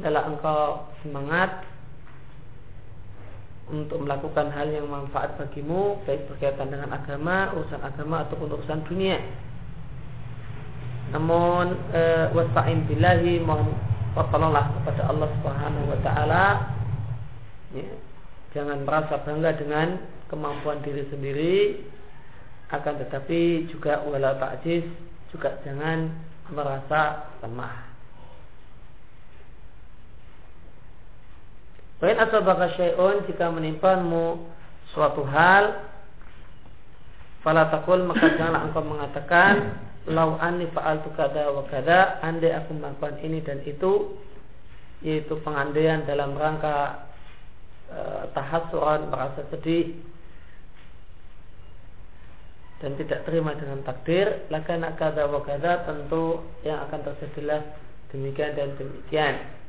adalah engkau semangat untuk melakukan hal yang manfaat bagimu baik berkaitan dengan agama, urusan agama ataupun urusan dunia. Namun e, wasta'in billahi mohon pertolonglah kepada Allah Subhanahu wa taala. Ya, jangan merasa bangga dengan kemampuan diri sendiri akan tetapi juga wala ta'jiz juga jangan merasa lemah. Wain asabaka syai'un jika menimpamu suatu hal fala takul maka janganlah engkau mengatakan lau anni fa'altu kada wa kada andai aku melakukan ini dan itu yaitu pengandaian dalam rangka e, tahassuran merasa sedih dan tidak terima dengan takdir lakana kada wa kada tentu yang akan terjadilah demikian dan demikian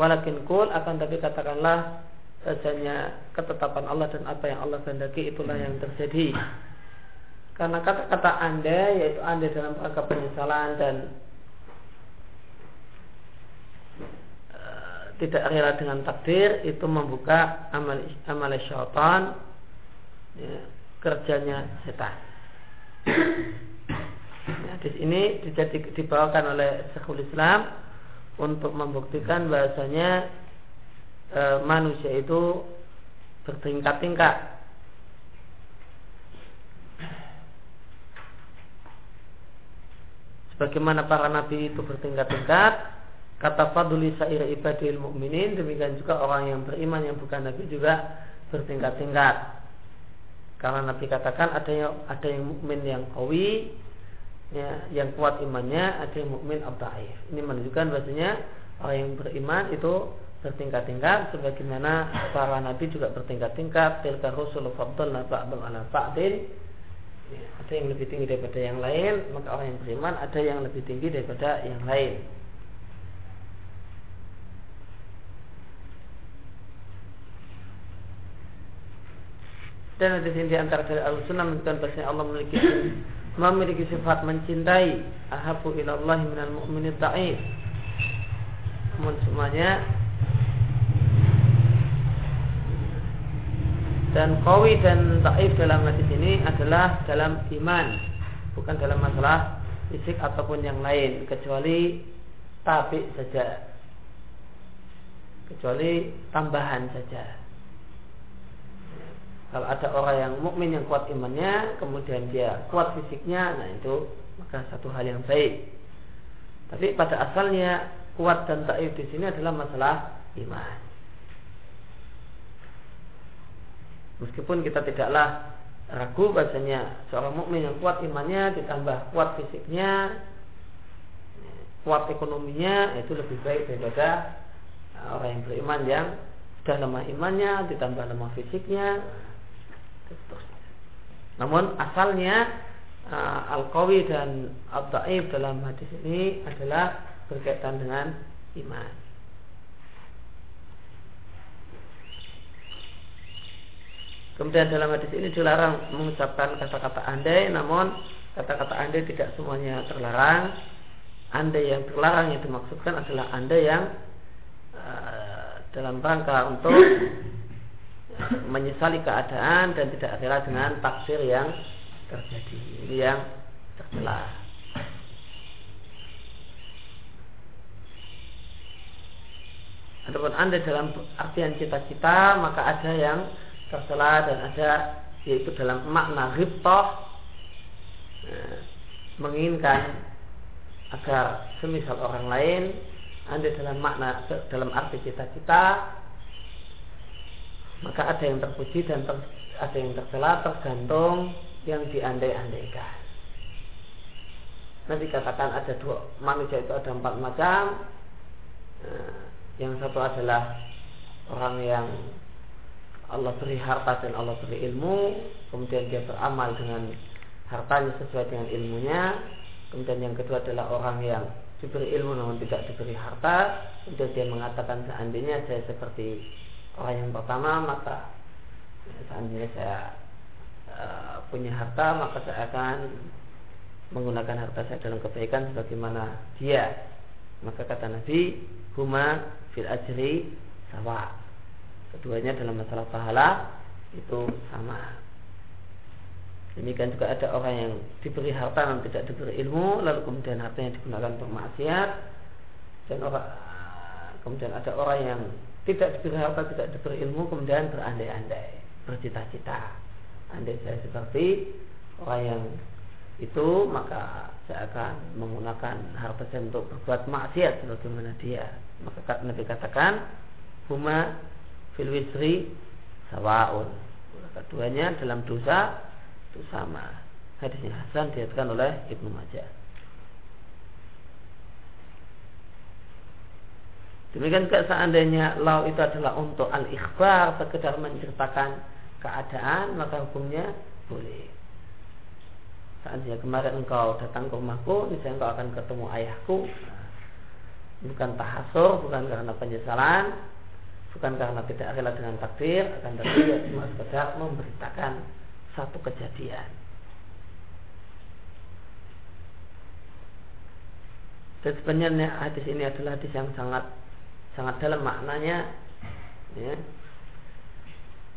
Walakin kul akan tapi katakanlah Rasanya ketetapan Allah dan apa yang Allah kehendaki itulah yang terjadi. Karena kata-kata anda yaitu anda dalam rangka penyesalan dan uh, tidak rela dengan takdir itu membuka amal amal syaitan ya, kerjanya setan. Ya, di sini dibawakan oleh Syekhul Islam untuk membuktikan bahasanya e, manusia itu bertingkat-tingkat. Sebagaimana para nabi itu bertingkat-tingkat, kata fadli sa'ir ibadil mu'minin, demikian juga orang yang beriman yang bukan nabi juga bertingkat-tingkat. Karena Nabi katakan ada yang ada yang mukmin yang kawi, ya, yang kuat imannya ada yang mukmin abdaif. Ini menunjukkan bahasanya orang yang beriman itu bertingkat-tingkat sebagaimana para nabi juga bertingkat-tingkat. Tilka rusul faddalna ba'dhum ala ba'din. Ya, ada yang lebih tinggi daripada yang lain maka orang yang beriman ada yang lebih tinggi daripada yang lain. Dan ada di antara dari al-sunnah menunjukkan bahasanya Allah memiliki memiliki sifat mencintai. Ahabu ilallahi minal mu'minin ta'if namun semuanya dan kawi dan taif dalam hadis ini adalah dalam iman bukan dalam masalah fisik ataupun yang lain kecuali tapi saja. Kecuali tambahan saja kalau ada orang yang mukmin yang kuat imannya, kemudian dia kuat fisiknya, nah itu maka satu hal yang baik. Tapi pada asalnya kuat dan taif di sini adalah masalah iman. Meskipun kita tidaklah ragu bahasanya seorang mukmin yang kuat imannya ditambah kuat fisiknya, kuat ekonominya itu lebih baik daripada orang yang beriman yang sudah lemah imannya ditambah lemah fisiknya namun asalnya uh, al-qawi dan al-da'if dalam hadis ini adalah berkaitan dengan iman. Kemudian dalam hadis ini dilarang mengucapkan kata-kata andai, namun kata-kata andai tidak semuanya terlarang. Andai yang terlarang yang dimaksudkan adalah andai yang uh, dalam rangka untuk menyesali keadaan dan tidak rela dengan takdir yang terjadi. Ini yang tercela. Adapun anda dalam artian cita-cita maka ada yang tercela dan ada yaitu dalam makna riptoh nah, menginginkan agar semisal orang lain anda dalam makna dalam arti cita-cita maka ada yang terpuji dan ter, ada yang tercela tergantung yang diandai-andaikan. Nanti katakan ada dua manusia itu ada empat macam. Nah, yang satu adalah orang yang Allah beri harta dan Allah beri ilmu, kemudian dia beramal dengan hartanya sesuai dengan ilmunya. Kemudian yang kedua adalah orang yang diberi ilmu namun tidak diberi harta, kemudian dia mengatakan seandainya saya seperti orang yang pertama maka seandainya saya uh, punya harta maka saya akan menggunakan harta saya dalam kebaikan sebagaimana dia maka kata Nabi huma fil ajri sawa. Keduanya dalam masalah pahala itu sama. Demikian juga ada orang yang diberi harta dan tidak diberi ilmu, lalu kemudian hartanya digunakan untuk maksiat, dan orang kemudian ada orang yang tidak diberi harta, tidak diberi ilmu, kemudian berandai-andai, bercita-cita. Andai saya seperti orang yang itu, maka saya akan menggunakan harta saya untuk berbuat maksiat sebagaimana dia. Maka Nabi katakan, huma fil wisri sawaun. Keduanya dalam dosa itu sama. Hadisnya Hasan diatakan oleh Ibnu Majah. Demikian juga seandainya lau itu adalah untuk al-ikhbar sekedar menceritakan keadaan maka hukumnya boleh. Seandainya kemarin engkau datang ke rumahku, misalnya engkau akan ketemu ayahku, bukan tahasur, bukan karena penyesalan, bukan karena tidak rela dengan takdir, akan tetapi cuma sekedar memberitakan satu kejadian. Dan sebenarnya hadis ini adalah hadis yang sangat sangat dalam maknanya, ya.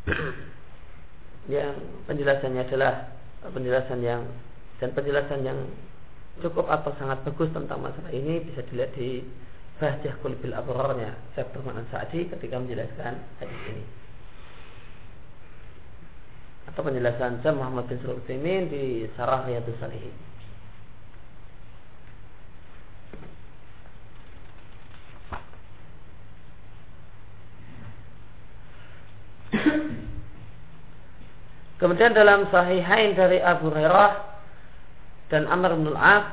yang penjelasannya adalah penjelasan yang dan penjelasan yang cukup atau sangat bagus tentang masalah ini bisa dilihat di Bahjah Kulbil Abrarnya Syekh Bermanan Sa'di ketika menjelaskan hadis ini atau penjelasan Syekh Muhammad bin Sulul di Sarah Riyadus Salihin. Kemudian dalam Sahihain dari Abu Hurairah dan Amr bin Al-As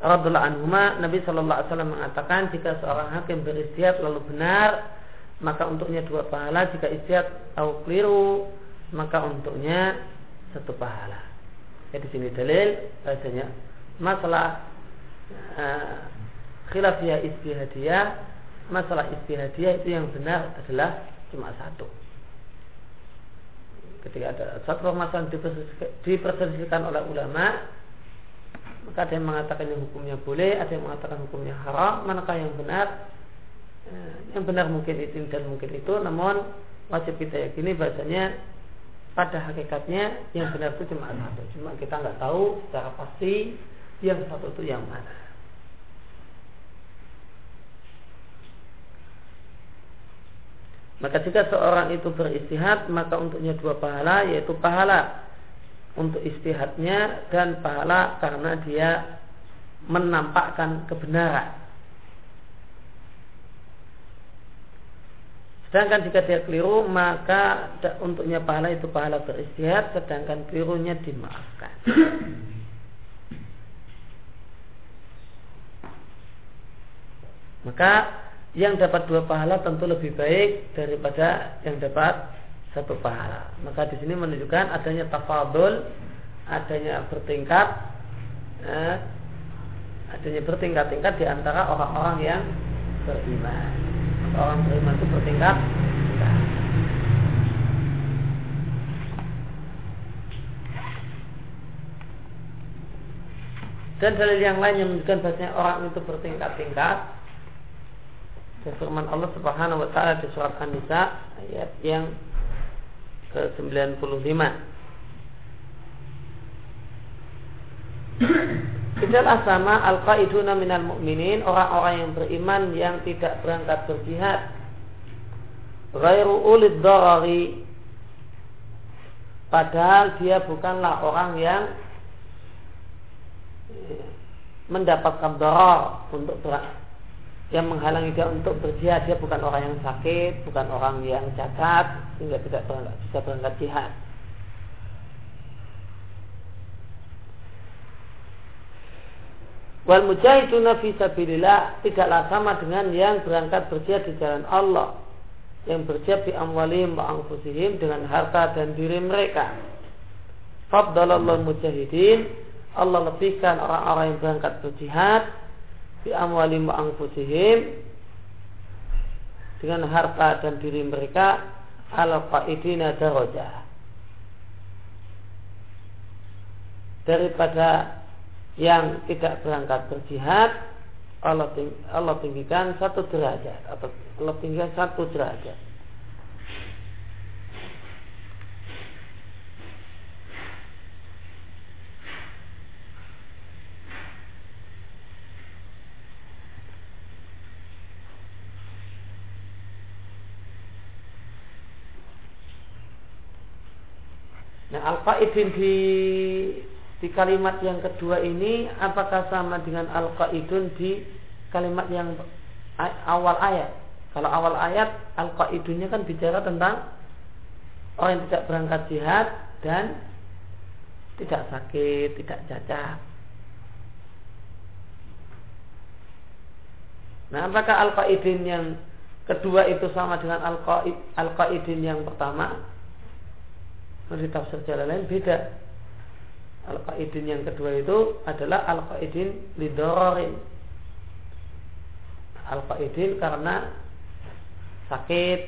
radhiyallahu anhuma Nabi sallallahu alaihi wasallam mengatakan jika seorang hakim beristiad lalu benar maka untuknya dua pahala jika istiad atau keliru maka untuknya satu pahala. Ya di sini dalil bahasanya masalah uh, khilafiyah istihadiyah masalah istihadiyah itu yang benar adalah cuma satu. Ketika ada satu masalah diperselisihkan oleh ulama maka ada yang mengatakan yang hukumnya boleh, ada yang mengatakan hukumnya haram, manakah yang benar? Eh, yang benar mungkin itu dan mungkin itu namun wajib kita yakini bahasanya pada hakikatnya yang benar itu cuma satu. Cuma kita nggak tahu secara pasti yang satu itu yang mana Maka jika seorang itu beristihad maka untuknya dua pahala yaitu pahala untuk istihadnya dan pahala karena dia menampakkan kebenaran. Sedangkan jika dia keliru maka untuknya pahala itu pahala beristihad sedangkan kelirunya dimaafkan. maka yang dapat dua pahala tentu lebih baik daripada yang dapat satu pahala. Maka di sini menunjukkan adanya tafadul, adanya bertingkat, eh, adanya bertingkat-tingkat di antara orang-orang yang beriman orang beriman itu bertingkat Dan dalil yang lain yang menunjukkan bahasanya orang itu bertingkat-tingkat dan firman Allah Subhanahu wa taala di surat An-Nisa ayat yang ke-95. Tidaklah sama al-qaiduna minal mu'minin orang-orang yang beriman yang tidak berangkat berjihad. Ghairu ulid darari Padahal dia bukanlah orang yang mendapatkan darar untuk ber, yang menghalangi dia untuk berjihad dia bukan orang yang sakit bukan orang yang cacat sehingga tidak berangkat, bisa berangkat jihad Wal mujahiduna fi sabilillah tidaklah sama dengan yang berangkat berjihad di jalan Allah. Yang berjihad di amwalim wa anfusihim dengan harta dan diri mereka. Faddalallahu mujahidin Allah lebihkan orang-orang yang berangkat berjihad di amwalim wa dengan harta dan diri mereka ala qaidina darajah daripada yang tidak berangkat berjihad Allah, ting Allah tinggikan satu derajat atau Allah tinggikan satu derajat. Nah, al-qaidin di di kalimat yang kedua ini apakah sama dengan al-qaidun di kalimat yang awal ayat? Kalau awal ayat al-qaidunnya kan bicara tentang orang yang tidak berangkat jihad dan tidak sakit, tidak cacat. Nah, apakah al-qaidin yang kedua itu sama dengan al-qaidin yang pertama? Menurut tafsir jalan lain beda. Al-Qaidin yang kedua itu adalah Al-Qaidin lidororin Al-Qaidin karena sakit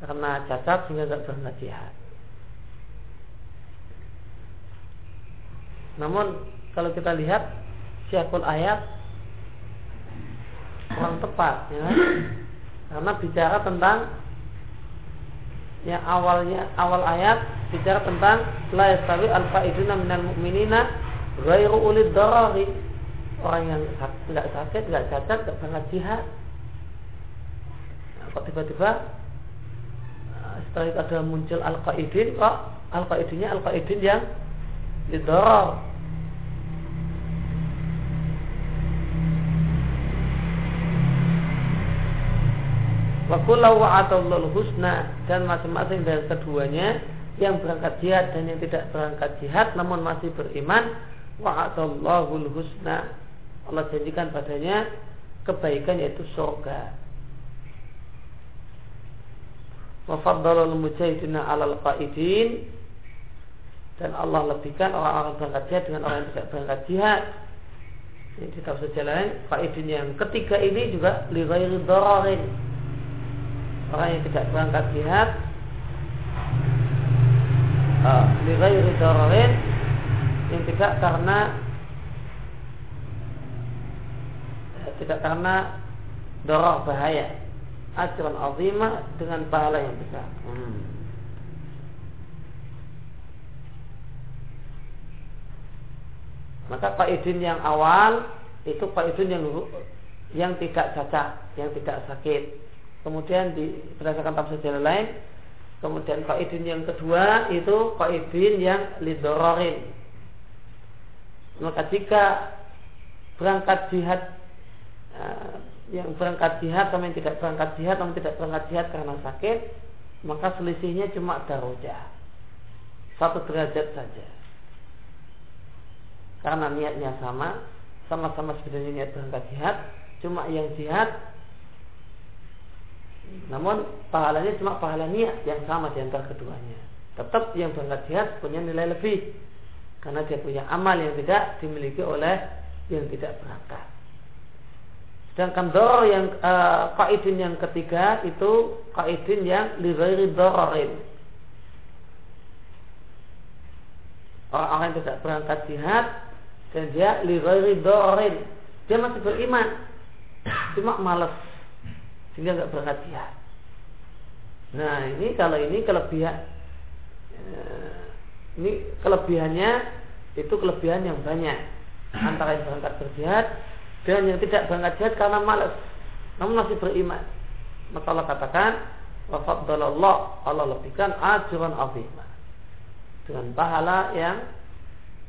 Karena cacat sehingga tidak berangkat Namun kalau kita lihat Syekul ayat Kurang tepat ya. Karena bicara tentang Yang awalnya Awal ayat bicara tentang la yastawi al faiduna minal mu'minina ghairu ulid darari orang yang tidak sakit, tidak cacat, tidak berangkat jihad. Nah, kok tiba-tiba nah, setelah itu ada muncul al-qaidin, kok al-qaidinnya al-qaidin yang didorar. Wa kullu wa'atallul husna dan masing-masing dari keduanya yang berangkat jihad dan yang tidak berangkat jihad namun masih beriman wa'adallahul husna. Allah janjikan padanya kebaikan yaitu surga. Wa faddalal mujahidina alal qaidin dan Allah lebihkan orang-orang berangkat jihad dengan orang yang tidak berangkat jihad. Ini di tafsir jalan qaidin yang ketiga ini juga li ghairi orang yang tidak berangkat jihad lighairi dararin yang tidak karena tidak karena dorong bahaya. Ajaran azimah dengan pahala yang besar. Hmm. maka faidin yang awal itu faidin yang yang tidak cacat yang tidak sakit. Kemudian di, berdasarkan tafsir jalan lain Kemudian kaidin yang kedua itu kaidin yang lidororin. Maka jika berangkat jihad uh, yang berangkat jihad sama yang tidak berangkat jihad namun tidak berangkat jihad karena sakit maka selisihnya cuma darujah satu derajat saja karena niatnya sama sama-sama sebenarnya niat berangkat jihad cuma yang jihad namun pahalanya cuma pahala niat yang sama di antara keduanya. Tetap yang berangkat jihad punya nilai lebih karena dia punya amal yang tidak dimiliki oleh yang tidak berangkat. Sedangkan dor yang uh, kaidin yang ketiga itu kaidin yang lighairi dororin. Orang-orang yang tidak berangkat jihad dan dia lighairi dororin. Dia masih beriman, cuma malas sehingga nggak berangkat jihad. Nah ini kalau ini kelebihan eh, ini kelebihannya itu kelebihan yang banyak antara yang berangkat berjihad dan yang tidak berangkat jihad karena malas namun masih beriman. Maka Allah katakan Allah Allah lebihkan ajuran azimah dengan pahala yang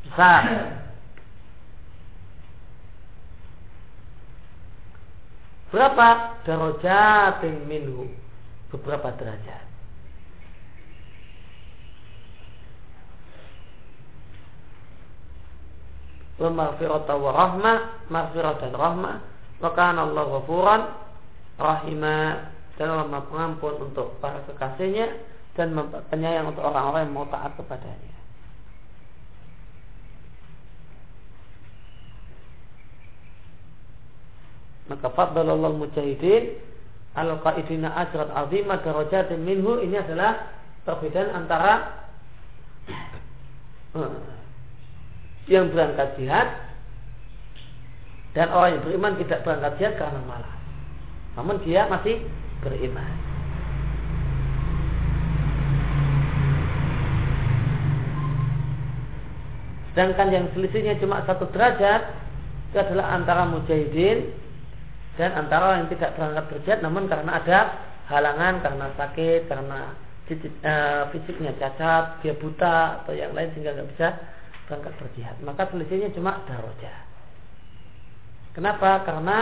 besar. Berapa? Darajatin minhu. Beberapa derajat. Wa maghfirata wa rahmah, maghfirah dan rahmah. Wa kana Allah ghafuran rahimah dan Allah pengampun untuk para kekasihnya dan penyayang untuk orang-orang yang mau taat kepadanya. Maka faddalallahu mujahidin al qaidina ajrat azimah darajatin minhu ini adalah perbedaan antara yang berangkat jihad Dan orang yang beriman tidak berangkat jihad karena malas. Namun dia masih beriman. Sedangkan yang selisihnya cuma satu derajat itu adalah antara mujahidin dan antara yang tidak berangkat berjihad namun karena ada halangan karena sakit, karena uh, fisiknya cacat, dia buta atau yang lain sehingga nggak bisa berangkat berjihad. Maka selisihnya cuma darajat. Kenapa? Karena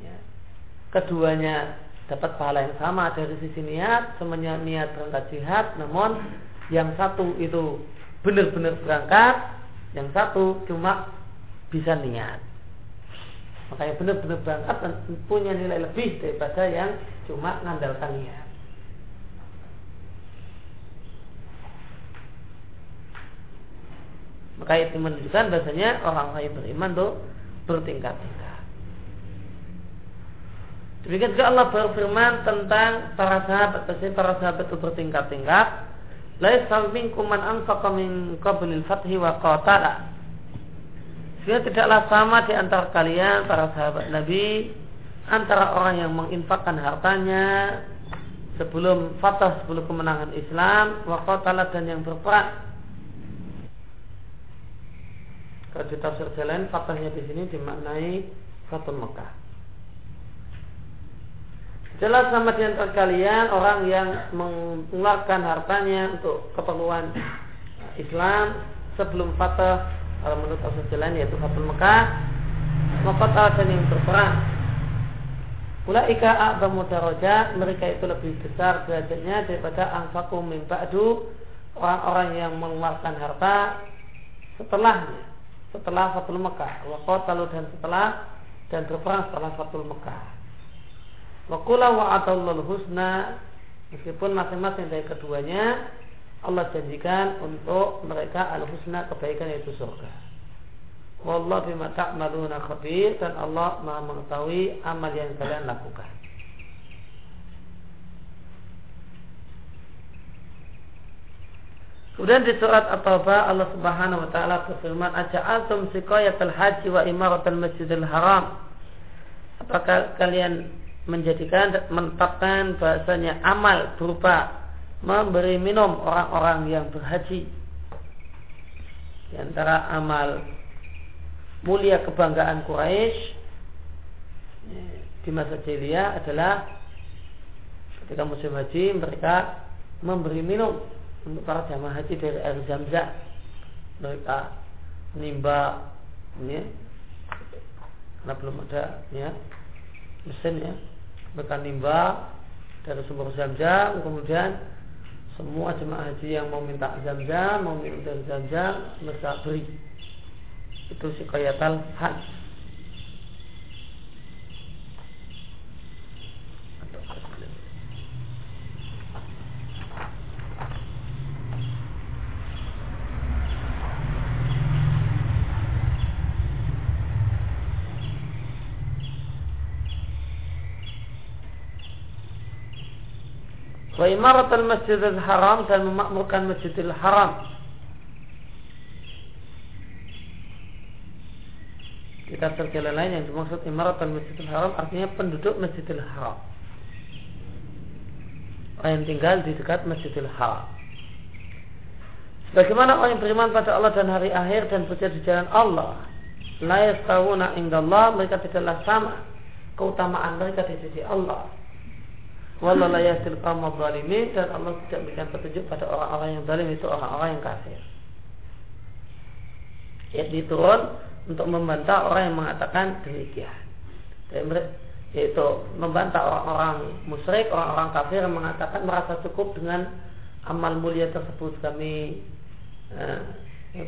ya, keduanya dapat pahala yang sama dari sisi niat, semuanya niat berangkat jihad, namun yang satu itu benar-benar berangkat, yang satu cuma bisa niat. Makanya benar-benar berangkat dan punya nilai lebih daripada yang cuma ngandalkan niat. Maka itu menunjukkan bahasanya orang-orang yang beriman tuh bertingkat-tingkat. Demikian juga Allah berfirman tentang para sahabat, pasti para sahabat itu bertingkat-tingkat. Laisal minkum man anfaqa min qablil fathi wa qatala. Sehingga tidaklah sama di antara kalian para sahabat Nabi antara orang yang menginfakkan hartanya sebelum fatah sebelum kemenangan Islam wa qatala dan yang berperang. Kalau di tafsir jalan fatahnya di sini dimaknai Fatul Mekah. Jelas sama di antara kalian orang yang mengeluarkan hartanya untuk keperluan Islam sebelum fatah kalau menurut asal jalan yaitu Fatul Mekah Maqat dan yang berperang. Ulaika a'zamu darajat mereka itu lebih besar derajatnya daripada anfakum min ba'du orang-orang yang mengeluarkan harta setelahnya setelah Fatul Mekah. Wa dan setelah dan berperang setelah Fatul Mekah. Wa qula wa husna meskipun masing-masing dari keduanya Allah janjikan untuk mereka al-husna kebaikan yaitu surga. Wallah bima ta'maluna khabir dan Allah Maha mengetahui amal yang kalian lakukan. Kemudian di surat At-Taubah Allah Subhanahu wa taala berfirman, "Aja'altum siqayatal haji wa imaratal masjidil haram?" Apakah kalian menjadikan menetapkan bahasanya amal berupa memberi minum orang-orang yang berhaji. Di antara amal mulia kebanggaan Quraisy di masa jahiliyah adalah ketika musim haji mereka memberi minum untuk para jamaah haji dari air zam-zam. Mereka menimba ya, karena belum ada ya mesin ya mereka nimba dari sumber zam-zam kemudian semua jemaah haji yang mau minta zam-zam, mau minum dari zam-zam, mereka beri. Itu si kayatal haji. wa imaratul masjidil haram dan memakmurkan masjidil haram kita terjalan lain yang dimaksud imaratul masjidil haram artinya penduduk masjidil haram. Orang yang tinggal di dekat masjidil haram. Bagaimana orang yang beriman pada Allah dan hari akhir dan bekerja di jalan Allah La yastawuna indallah Mereka tidaklah sama Keutamaan mereka di sisi Allah. Wallahu yasil zalimin dan Allah tidak memberikan petunjuk pada orang-orang yang zalim itu orang-orang yang kafir. Ya diturun untuk membantah orang yang mengatakan demikian. Yaitu membantah orang-orang musyrik, orang-orang kafir yang mengatakan merasa cukup dengan amal mulia tersebut kami eh,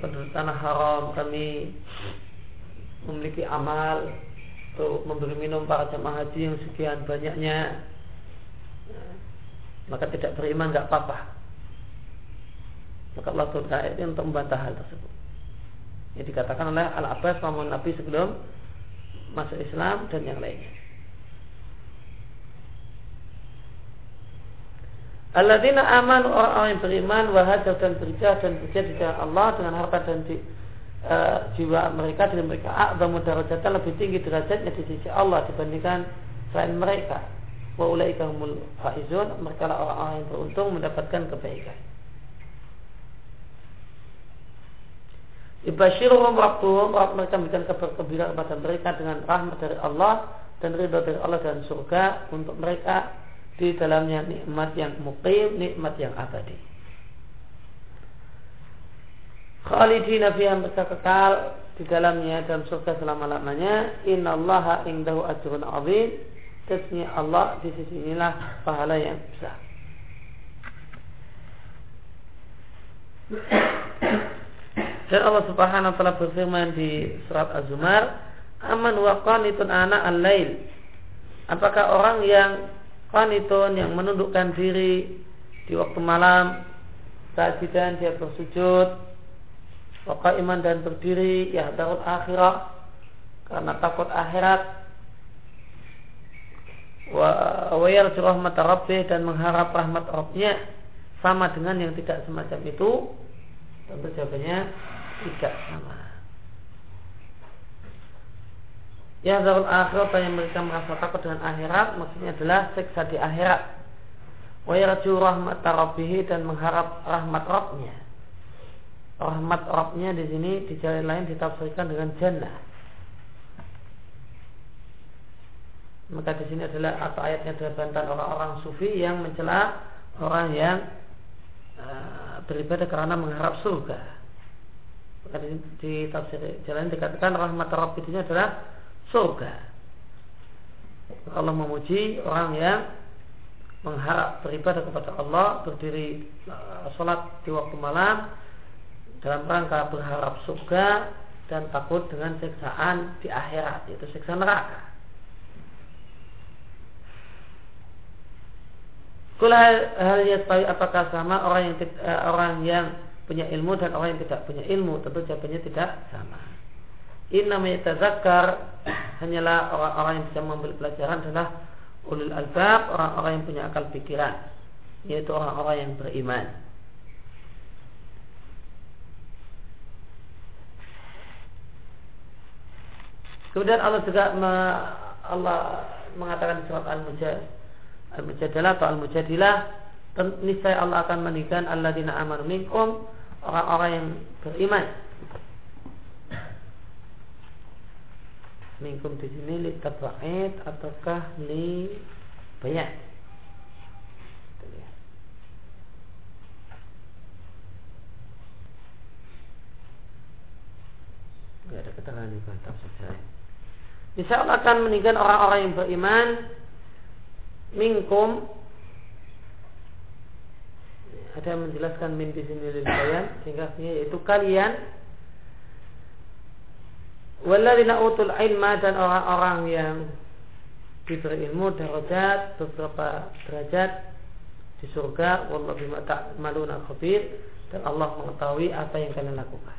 penduduk tanah haram kami memiliki amal untuk memberi minum para jemaah haji yang sekian banyaknya maka tidak beriman nggak apa-apa. Maka Allah turun ayat ini untuk membantah hal tersebut. Ini dikatakan oleh Al Abbas paman Nabi sebelum masuk Islam dan yang lainnya. Alladzina amanu orang-orang yang beriman wahajar dan berjah dan berjah di jalan Allah dengan harta dan di, e, jiwa mereka dan mereka a'zamu darajatan lebih tinggi derajatnya di sisi Allah dibandingkan selain mereka. Wa ulaika humul faizun, mereka orang-orang yang beruntung mendapatkan kebaikan. Ibashiruhum rabbuhum mereka memberikan kabar gembira kepada mereka dengan rahmat dari Allah dan ridha dari Allah dan surga untuk mereka di dalamnya nikmat yang muqim, nikmat yang abadi. Khalidina fiha mereka kekal di dalamnya dalam surga selama-lamanya. Innallaha indahu ajrun azim. Sesungguhnya Allah di sisi inilah pahala yang besar. Dan Allah Subhanahu wa taala berfirman di surat Az-Zumar, "Aman wa qanitun ana al-lail." Apakah orang yang qanitun yang menundukkan diri di waktu malam, sajidan dia bersujud, wa iman dan berdiri ya darul akhirah karena takut akhirat wa wa yarju rahmat rabbih dan mengharap rahmat Rabbnya sama dengan yang tidak semacam itu tentu jawabannya tidak sama. Ya zarul akhirat yang mereka merasa takut dengan akhirat maksudnya adalah seksa di akhirat. Wa yarju rahmat rabbih dan mengharap rahmat Rabbnya. Rahmat Rabbnya di sini di jalan lain ditafsirkan dengan jannah. Maka di sini adalah atau ayatnya adalah bantahan orang-orang sufi yang mencela orang yang uh, beribadah karena mengharap surga. Maka di, di tafsir jalan dikatakan rahmat Rabb itu adalah surga. Allah memuji orang yang mengharap beribadah kepada Allah, berdiri uh, sholat di waktu malam dalam rangka berharap surga dan takut dengan siksaan di akhirat, yaitu siksa neraka. Kula hal yastawi apakah sama orang yang uh, orang yang punya ilmu dan orang yang tidak punya ilmu tentu jawabannya tidak sama. Inna yatazakkar hanyalah orang-orang yang bisa mengambil pelajaran adalah ulul albab, orang-orang yang punya akal pikiran, yaitu orang-orang yang beriman. Kemudian Allah juga me, Allah mengatakan surat Al-Mujadilah atau Al-Mujadilah niscaya Allah akan meninggalkan alladzina amanu minkum orang-orang yang beriman. Minkum di sini li tabaid ataukah li banyak? Tidak ada keterangan di saja. Insya Allah akan meninggalkan orang-orang yang beriman minkum ada yang menjelaskan min di sini kalian sehingga yaitu kalian Waladina utul ilma dan orang-orang yang diberi ilmu derajat beberapa derajat di surga wallahu bima ta'maluna khabir dan Allah mengetahui apa yang kalian lakukan.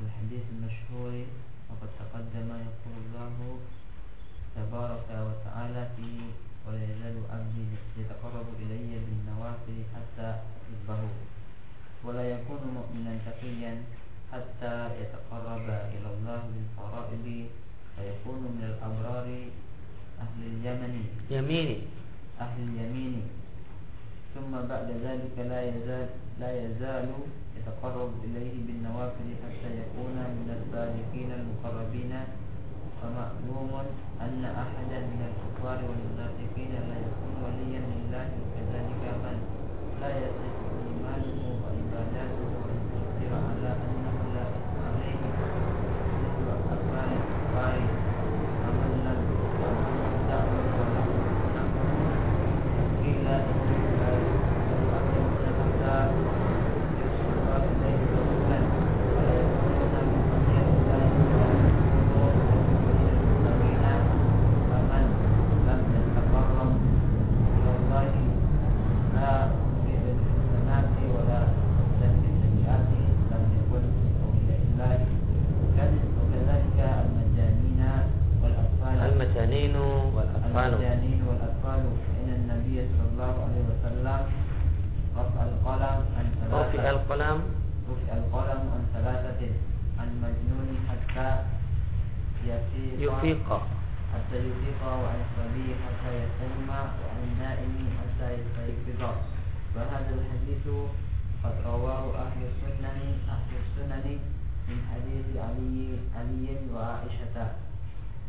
في الحديث المشهور وقد تقدم يقول الله تبارك وتعالى فيه ولا يزال عبدي يتقرب إلي بالنوافل حتى أحبه ولا يكون مؤمنا تقيا حتى يتقرب إلى الله بالفرائض فيكون من الأبرار أهل اليمن. يميني. أهل اليمين. ثم بعد ذلك لا يزال لا يزال يتقرب إليه بالنوافل حتى يكون من السابقين المقربين. فمعلوم أن أحدا من الكفار والمنافقين لا يكون وليا لله وكذلك من لا يصح وهذا الحديث قد رواه أهل السنن أهل السنن من حديث علي علي وعائشة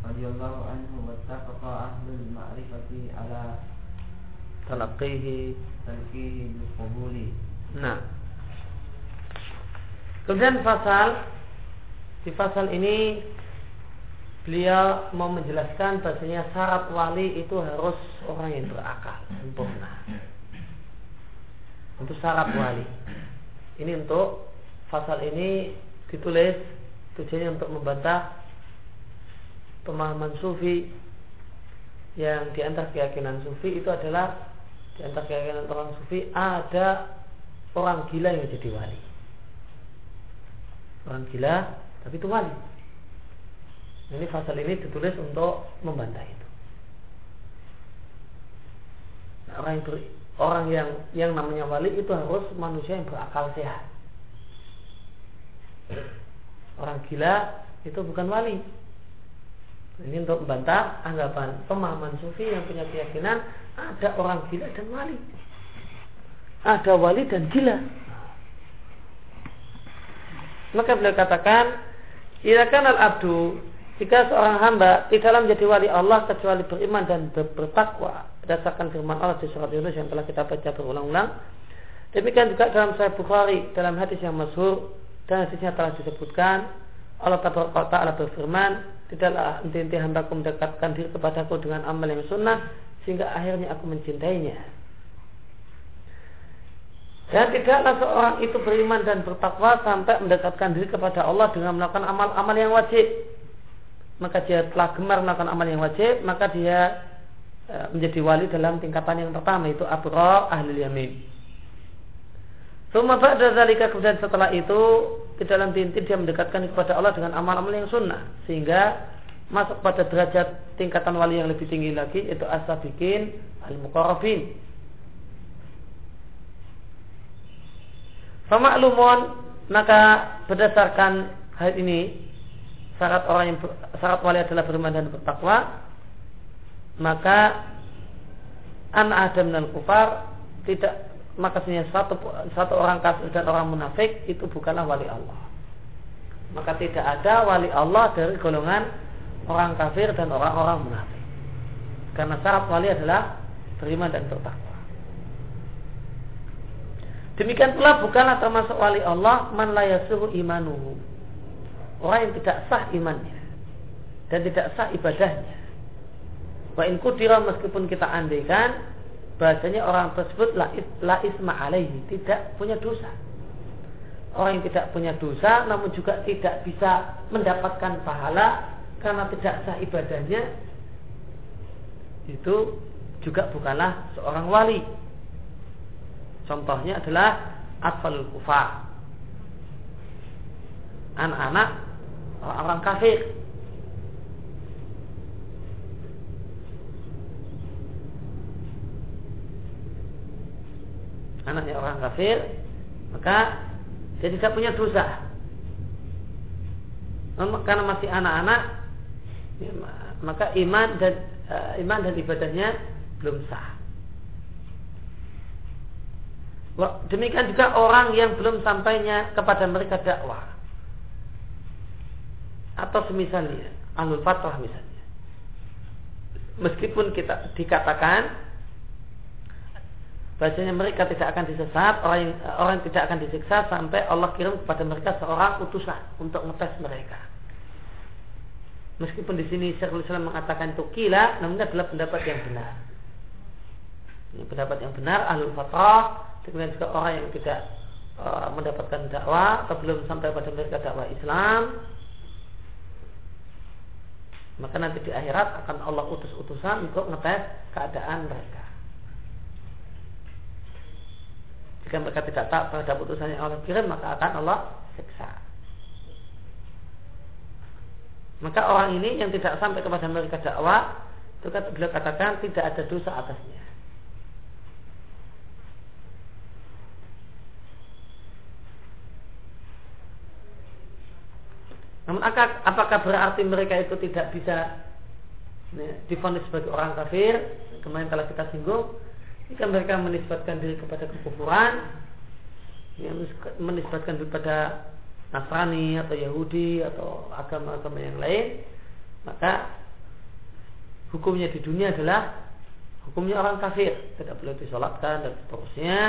رضي الله عنه واتفق أهل المعرفة على تلقيه تلقيه بالقبول Nah. Kemudian pasal di pasal ini beliau mau menjelaskan bahasanya syarat wali itu harus orang yang berakal sempurna. Untuk syarat wali. Ini untuk pasal ini ditulis tujuannya untuk membantah pemahaman sufi yang di antara keyakinan sufi itu adalah di antara keyakinan orang sufi ada orang gila yang jadi wali. Orang gila, tapi itu wali. Ini pasal ini ditulis untuk membantah itu. Nah, orang yang orang yang yang namanya wali itu harus manusia yang berakal sehat. Orang gila itu bukan wali. Ini untuk membantah anggapan pemahaman sufi yang punya keyakinan ada orang gila dan wali ada wali dan gila. Maka beliau katakan, kan al-abdu jika seorang hamba tidak menjadi wali Allah kecuali beriman dan bertakwa berdasarkan firman Allah di surat Yunus yang telah kita baca berulang-ulang. Demikian juga dalam Sahih Bukhari dalam hadis yang masyhur dan hadisnya telah disebutkan Allah Taala berfirman, tidaklah inti-inti hambaku mendekatkan diri kepadaku dengan amal yang sunnah sehingga akhirnya aku mencintainya. Dan tidaklah seorang itu beriman dan bertakwa sampai mendekatkan diri kepada Allah dengan melakukan amal-amal yang wajib. Maka dia telah gemar melakukan amal yang wajib, maka dia e, menjadi wali dalam tingkatan yang pertama itu abrar ahli yamin. Suma ba'da kemudian setelah itu di dalam tintin dia mendekatkan kepada Allah dengan amal-amal yang sunnah sehingga masuk pada derajat tingkatan wali yang lebih tinggi lagi itu as-sabiqin al-muqarrabin Famaklumun maka berdasarkan hal ini syarat orang yang syarat wali adalah beriman dan bertakwa maka an adam dan kufar tidak maka satu satu orang kafir dan orang munafik itu bukanlah wali Allah. Maka tidak ada wali Allah dari golongan orang kafir dan orang-orang munafik. Karena syarat wali adalah beriman dan bertakwa. Demikian pula bukanlah termasuk wali Allah man la yasuhu imanuhu. Orang yang tidak sah imannya dan tidak sah ibadahnya. Wa in kudira meskipun kita andaikan bahasanya orang tersebut la, la isma alaihi, tidak punya dosa. Orang yang tidak punya dosa namun juga tidak bisa mendapatkan pahala karena tidak sah ibadahnya itu juga bukanlah seorang wali Contohnya adalah atfal kufar. Anak-anak orang-orang kafir. Anaknya orang kafir, maka dia tidak punya dosa. Karena masih anak-anak, ya, maka iman dan uh, iman dan ibadahnya belum sah. Demikian juga orang yang belum sampainya kepada mereka dakwah. Atau semisalnya, alul fatrah misalnya. Meskipun kita dikatakan bahasanya mereka tidak akan disesat, orang yang, orang yang tidak akan disiksa sampai Allah kirim kepada mereka seorang utusan untuk ngetes mereka. Meskipun di sini Syekhul Islam mengatakan itu kila, namun adalah pendapat yang benar. Ini pendapat yang benar, alul fatrah Demikian juga orang yang tidak uh, mendapatkan dakwah atau belum sampai pada mereka dakwah Islam maka nanti di akhirat akan Allah utus utusan untuk ngetes keadaan mereka. Jika mereka tidak taat terhadap yang Allah kirim maka akan Allah siksa. Maka orang ini yang tidak sampai kepada mereka dakwah itu beliau katakan tidak ada dosa atasnya. Namun apakah berarti mereka itu tidak bisa ya, difonis sebagai orang kafir? Kemarin telah kita singgung, jika mereka menisbatkan diri kepada kekufuran, ya, menisbatkan diri kepada Nasrani atau Yahudi atau agama-agama yang lain, maka hukumnya di dunia adalah hukumnya orang kafir, tidak boleh disolatkan dan seterusnya.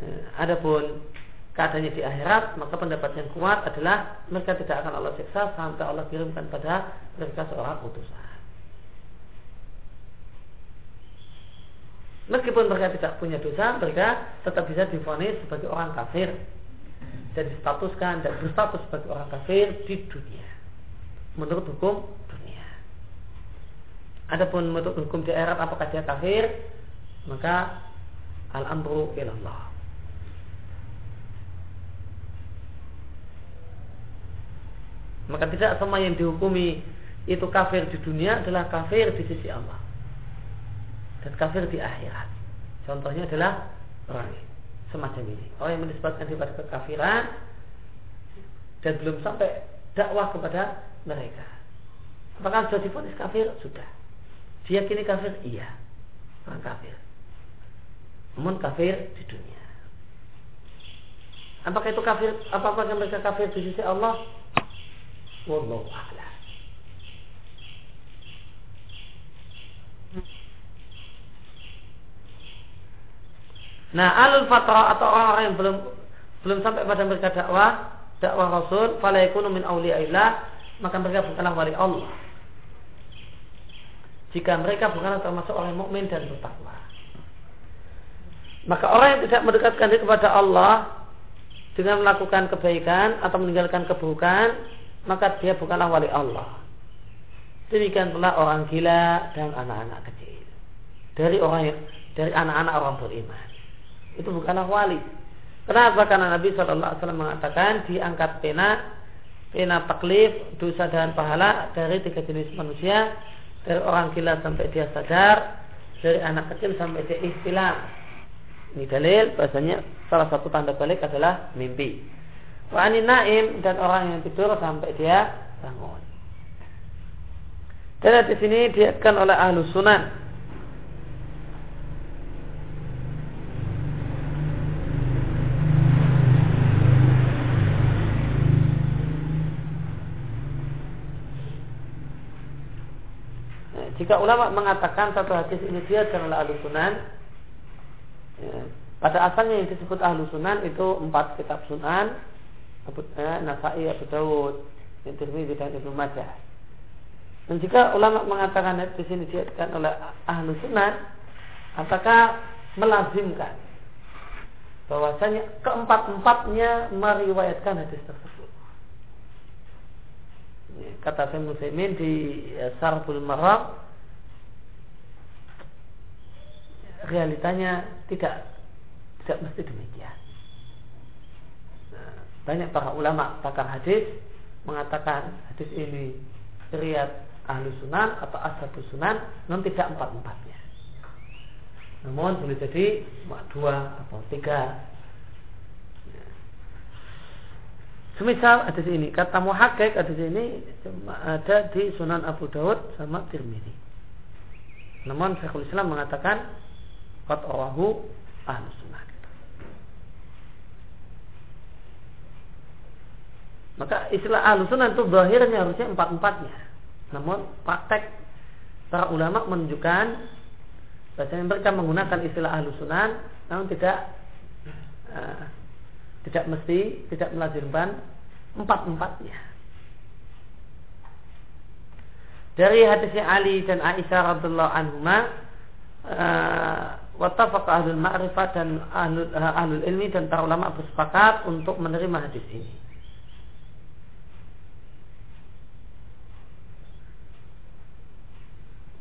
Eh, adapun keadaannya di akhirat, maka pendapat yang kuat adalah mereka tidak akan Allah siksa sampai Allah kirimkan pada mereka seorang utusan. Meskipun mereka tidak punya dosa, mereka tetap bisa difonis sebagai orang kafir dan distatuskan dan berstatus sebagai orang kafir di dunia menurut hukum dunia. Adapun menurut hukum di akhirat apakah dia kafir, maka al-amru ilallah. Maka tidak semua yang dihukumi itu kafir di dunia adalah kafir di sisi Allah. Dan kafir di akhirat. Contohnya adalah orang semacam ini. Orang yang menisbatkan diri pada kekafiran dan belum sampai dakwah kepada mereka. Apakah sudah difonis kafir? Sudah. Diyakini kafir? Iya. Orang kafir. Namun kafir di dunia. Apakah itu kafir? Apakah mereka kafir di sisi Allah? Wallahu a'lam. Nah, alul fatrah atau orang-orang yang belum belum sampai pada mereka dakwah, dakwah Rasul, fala yakunu min auliyaillah, maka mereka bukanlah wali Allah. Jika mereka bukanlah termasuk orang mukmin dan bertakwa. Maka orang yang tidak mendekatkan diri kepada Allah dengan melakukan kebaikan atau meninggalkan keburukan, maka dia bukanlah wali Allah. Demikian pula orang gila dan anak-anak kecil. Dari orang dari anak-anak orang beriman. Itu bukanlah wali. Kenapa? Karena Nabi SAW mengatakan diangkat pena, pena taklif, dosa dan pahala dari tiga jenis manusia, dari orang gila sampai dia sadar, dari anak kecil sampai dia istilah. Ini dalil bahasanya salah satu tanda balik adalah mimpi. Wa naim dan orang yang tidur sampai dia bangun. Dan di sini diatkan oleh ahlu sunan. Jika ulama mengatakan satu hadis ini dia oleh ahlu sunan, ya, pada asalnya yang disebut ahlu sunan itu empat kitab sunan, Abu eh, Nasai Abu Dawud Tirmidzi dan Ibnu Majah. Dan jika ulama mengatakan di sini diatkan oleh ahlu sunnah, apakah melazimkan bahwasanya keempat-empatnya meriwayatkan hadis tersebut. Kata saya Muslimin di eh, Sarful Marab realitanya tidak tidak mesti demikian. Banyak para ulama pakar hadis mengatakan hadis ini riat ahlu sunan atau ashabus sunan non tidak empat empatnya. Namun boleh jadi dua atau tiga. Semisal hadis ini kata muhakkik hadis ini ada di Sunan Abu Daud sama Tirmidzi. Namun Syekhul Islam mengatakan qad rawahu ahlus sunan. Maka istilah ahlu sunnah itu zahirnya harusnya empat-empatnya. Namun praktek para ulama menunjukkan bahwa mereka menggunakan istilah ahlu sunnah namun tidak uh, tidak mesti tidak melazimkan empat-empatnya. Dari hadisnya Ali dan Aisyah radhiallahu anhuma uh, Watafaq ahlul ma'rifat dan ahlul, uh, ahlul ilmi dan para ulama bersepakat untuk menerima hadis ini.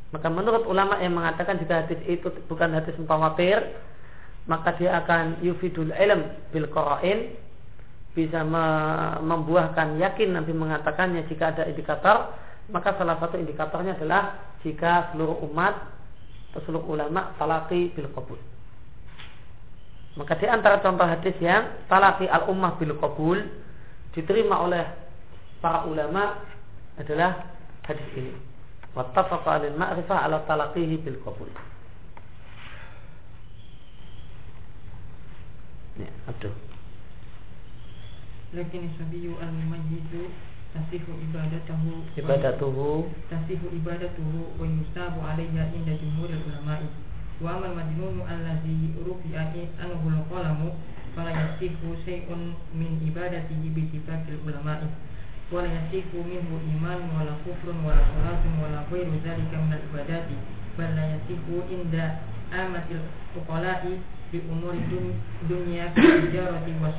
Maka menurut ulama yang mengatakan jika hadis itu bukan hadis mutawatir, maka dia akan yufidul ilm bil qara'in bisa membuahkan yakin nanti mengatakannya jika ada indikator maka salah satu indikatornya adalah jika seluruh umat atau seluruh ulama talaki bil qabul maka di antara contoh hadis yang talaki al ummah bil qabul diterima oleh para ulama adalah hadis ini. Wattafaqa alil ma'rifah ala talaqihi bil qabul. Ya, aduh. Lakin sabiyu al-mumayyizu tasihu ibadatuhu ibadatuhu tasihu ibadatuhu wa yusabu alaiha inda jumhur ulama'i wa amal majnunu allazi rufi'a anhu al-qalamu fala yasihu shay'un min ibadatihi bi ittifaqil ulama'i wa la yasihu minhu iman wa la kufrun wa la salatun wa la ghairu dzalika min al-ibadati bal la yasihu inda amatil fuqala'i bi umuri dunya tijarati wa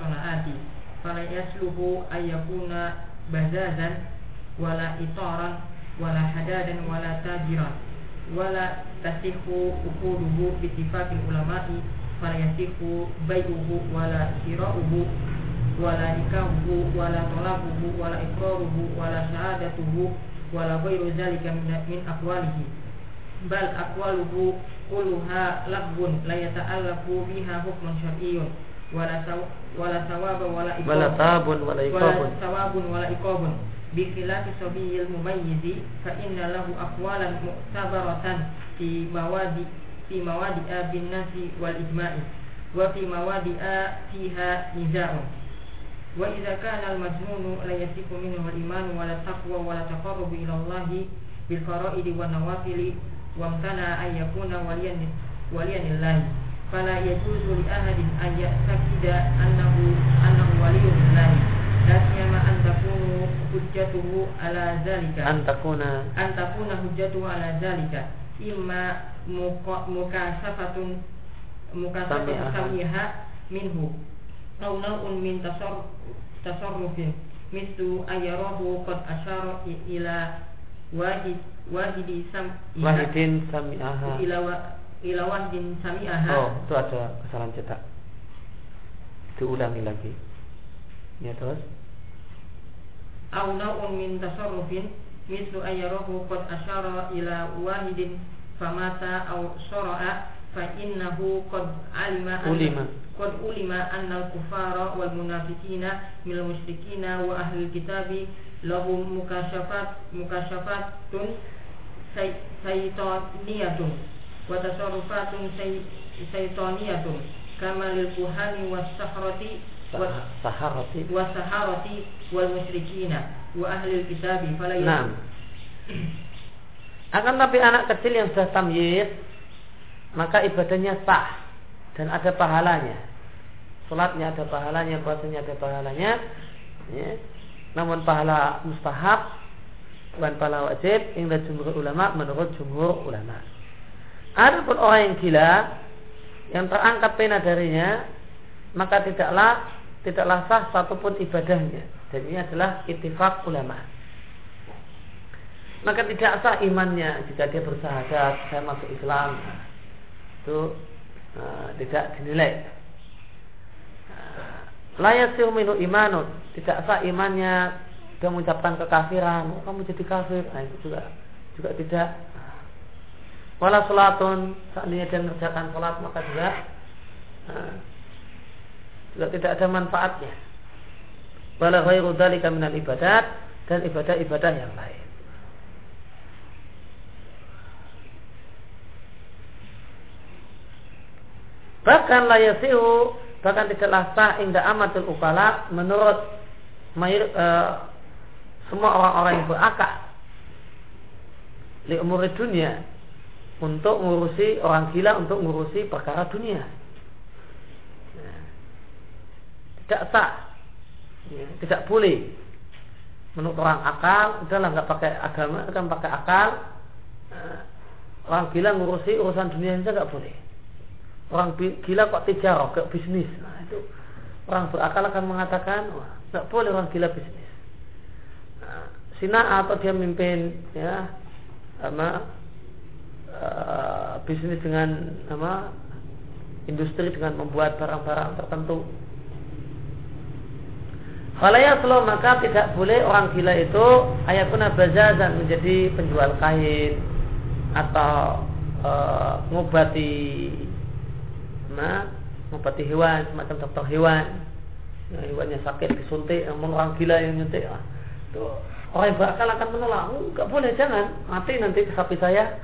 fala yasluhu ayyakuna bazazan wala itaran wala hadadan wala tajiran wala tasihu ukuluhu bitifakil ulama'i fala wala nikahuhu wala tolabuhu wala ikraruhu wala syahadatuhu wala ghairu zalika min, aqwalihi. Bal aqwaluhu kulluha laghun la yata'allaqu biha hukmun syar'iyyun. Wala wala sawaba wala iqab wala tabun wala iqabun. wala sawabun wala iqabun. Bi khilafi sabiyil mumayyizi fa inna lahu aqwalan mu'tabaratan fi mawadi fi mawadi bin nasi wal ijma'i wa fi mawadi fiha niza'un wa idza kana al majnun la yasifu minhu al iman wala taqwa wala taqarrub ila Allah bil fara'id wa nawafil wa amtana ay yakuna waliyan waliyan lillahi. Fala yajuzu li ahadin an ya'taqida annahu annahu waliyyun lillahi. La siyama an takunu hujjatuhu ala zalika. An takuna. An takuna hujjatuhu samiha minhu aw naw'un min tasarruf tasarrufin mislu ayarahu qad asyara ila wahid wahidi sam wahidin sami'aha ila ilawah din sami'aha Oh, itu ada kesalahan cetak. Diulangi lagi. Ya terus. Au nau'un min tasarrufin mislu ayyarahu qad asyara ila wahidin famata au syara'a fa innahu qad alima ulima qad ulima anna al-kufara wal munafiqina minal musyrikina wa ahli kitabi lahum mukasyafat mukasyafatun saytaniyatun wa tasarrufatun syaitaniyatun kama lil kuhani was sahrati saharati. wa saharati wal musyrikina wa ahli kitabi fala nah. akan tapi anak kecil yang sudah tamyiz maka ibadahnya sah dan ada pahalanya Salatnya ada pahalanya, puasanya ada pahalanya ya. Namun pahala mustahab bukan pahala wajib Ingat jumhur ulama menurut jumhur ulama Adapun orang yang gila yang terangkat pena darinya, maka tidaklah tidaklah sah satupun ibadahnya. Dan ini adalah ittifaq ulama. Maka tidak sah imannya jika dia bersahadat saya masuk Islam. Itu uh, tidak dinilai. Layak sih minu imanun. Tidak sah imannya dia mengucapkan kekafiran, oh, kamu jadi kafir, nah, itu juga juga tidak. Wala sholatun. Seandainya dia mengerjakan sholat Maka juga nah, Juga tidak ada manfaatnya. Wala ghairu dhalika minal ibadat Dan ibadah-ibadah yang lain. Bahkan layasihu Bahkan tidaklah sah indah amatul ukala Menurut mayur, uh, Semua orang-orang yang berakal Li umur dunia untuk ngurusi orang gila untuk ngurusi perkara dunia. Tidak sah, ya, tidak boleh. Menurut orang akal, udahlah nggak pakai agama, kan pakai akal. Nah, orang gila ngurusi urusan dunia saja nggak boleh. Orang gila kok tijarah, ke bisnis. Nah itu orang berakal akan mengatakan, wah nggak boleh orang gila bisnis. Nah, Sina atau dia mimpin ya sama Eh, bisnis dengan apa industri dengan membuat barang-barang tertentu. Kalau ya slow maka tidak boleh orang gila itu ayakuna bazazan menjadi penjual kain atau e, ngobati nah, ngobati hewan semacam dokter hewan ya, hewannya sakit disuntik namun orang gila yang nyuntik ah, Tuh, orang yang berakal akan menolak. Enggak boleh, jangan. Mati nanti sapi saya.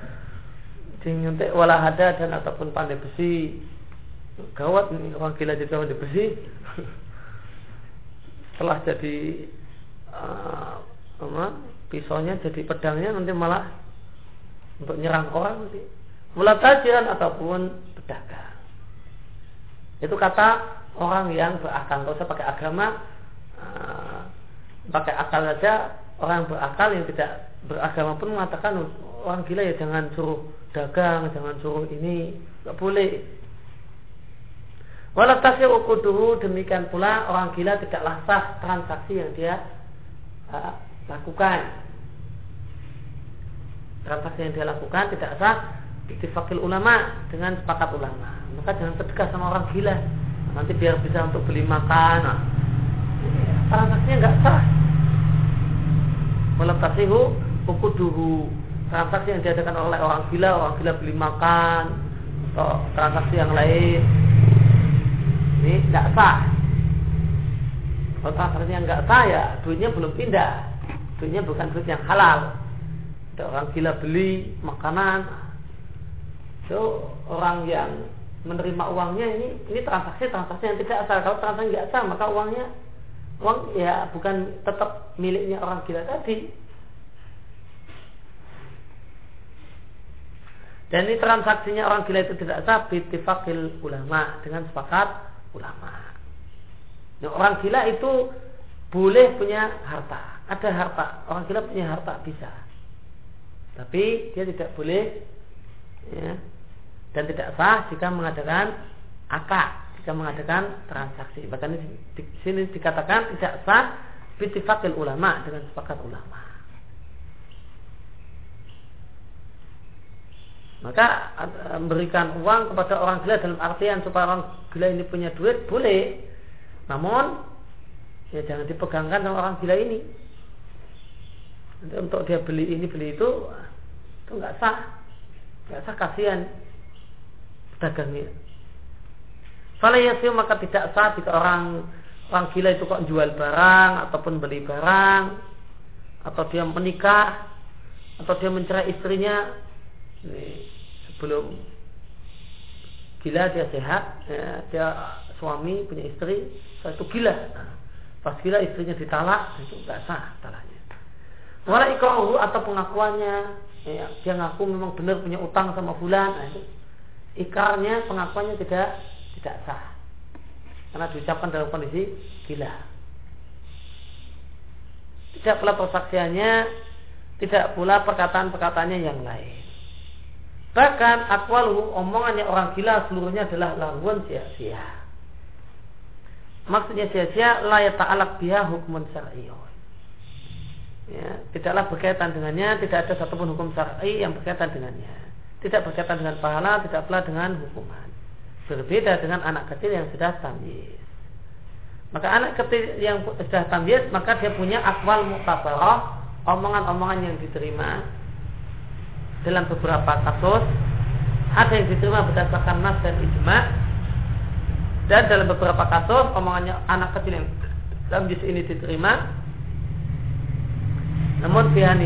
Dinyuntik walah ada dan ataupun pandai besi. Gawat nih orang gila juga pandai besi. Setelah jadi uh, apa, pisaunya jadi pedangnya nanti malah untuk nyerang orang nanti. Mulai tajiran ataupun pedagang. Itu kata orang yang berakal. Kalau saya pakai agama, uh, pakai akal saja. Orang berakal yang tidak beragama pun mengatakan orang gila ya jangan suruh dagang, jangan suruh ini, nggak boleh. Walau tasir ukuduhu demikian pula orang gila tidaklah sah transaksi yang dia uh, lakukan. Transaksi yang dia lakukan tidak sah ittifaqil ulama dengan sepakat ulama. Maka jangan sedekah sama orang gila. Nanti biar bisa untuk beli makan. Nah, transaksinya nggak sah. Walau tasihu ukuduhu. Transaksi yang diadakan oleh orang gila orang gila beli makan atau transaksi yang lain. Ini nggak sah. Kalau yang nggak sah ya duitnya belum pindah. Duitnya bukan duit yang halal. Ada orang gila beli makanan itu orang yang menerima uangnya ini ini transaksi transaksi yang tidak sah kalau transaksi nggak sah maka uangnya uang ya bukan tetap miliknya orang gila tadi. Dan ini transaksinya orang gila itu tidak sah bitifakil ulama dengan sepakat ulama. Nah, orang gila itu boleh punya harta. Ada harta orang gila punya harta bisa. Tapi dia tidak boleh ya, dan tidak sah jika mengadakan akad jika mengadakan transaksi. Bahkan di sini dikatakan tidak sah bitifakil ulama dengan sepakat ulama. Maka memberikan uang kepada orang gila dalam artian supaya orang gila ini punya duit boleh. Namun ya jangan dipegangkan sama orang gila ini. Nanti untuk dia beli ini beli itu itu nggak sah. Nggak sah kasihan dagangnya. Yasiu maka tidak sah jika orang orang gila itu kok jual barang ataupun beli barang atau dia menikah atau dia mencerai istrinya ini, sebelum gila dia sehat ya, dia suami punya istri saya itu gila pas gila istrinya ditalak itu tidak sah talaknya wala atau pengakuannya ya, dia ngaku memang benar punya utang sama bulan nah, itu ikarnya pengakuannya tidak tidak sah. Karena diucapkan dalam kondisi gila. Tidak pula persaksiannya tidak pula perkataan-perkataannya yang lain. Bahkan akwalu omongannya orang gila seluruhnya adalah laruan sia-sia. Maksudnya sia-sia layak ta'alak biha hukuman syar'iyun ya, tidaklah berkaitan dengannya tidak ada satupun hukum syar'i yang berkaitan dengannya tidak berkaitan dengan pahala, tidak pula dengan hukuman. Berbeda dengan anak kecil yang sudah tamyiz. Maka anak kecil yang sudah tamyiz, maka dia punya akwal muktabarah, omongan-omongan yang diterima dalam beberapa kasus. Ada yang diterima berdasarkan nas dan ijma. Dan dalam beberapa kasus, omongannya anak kecil yang tamyiz ini diterima. Namun pihak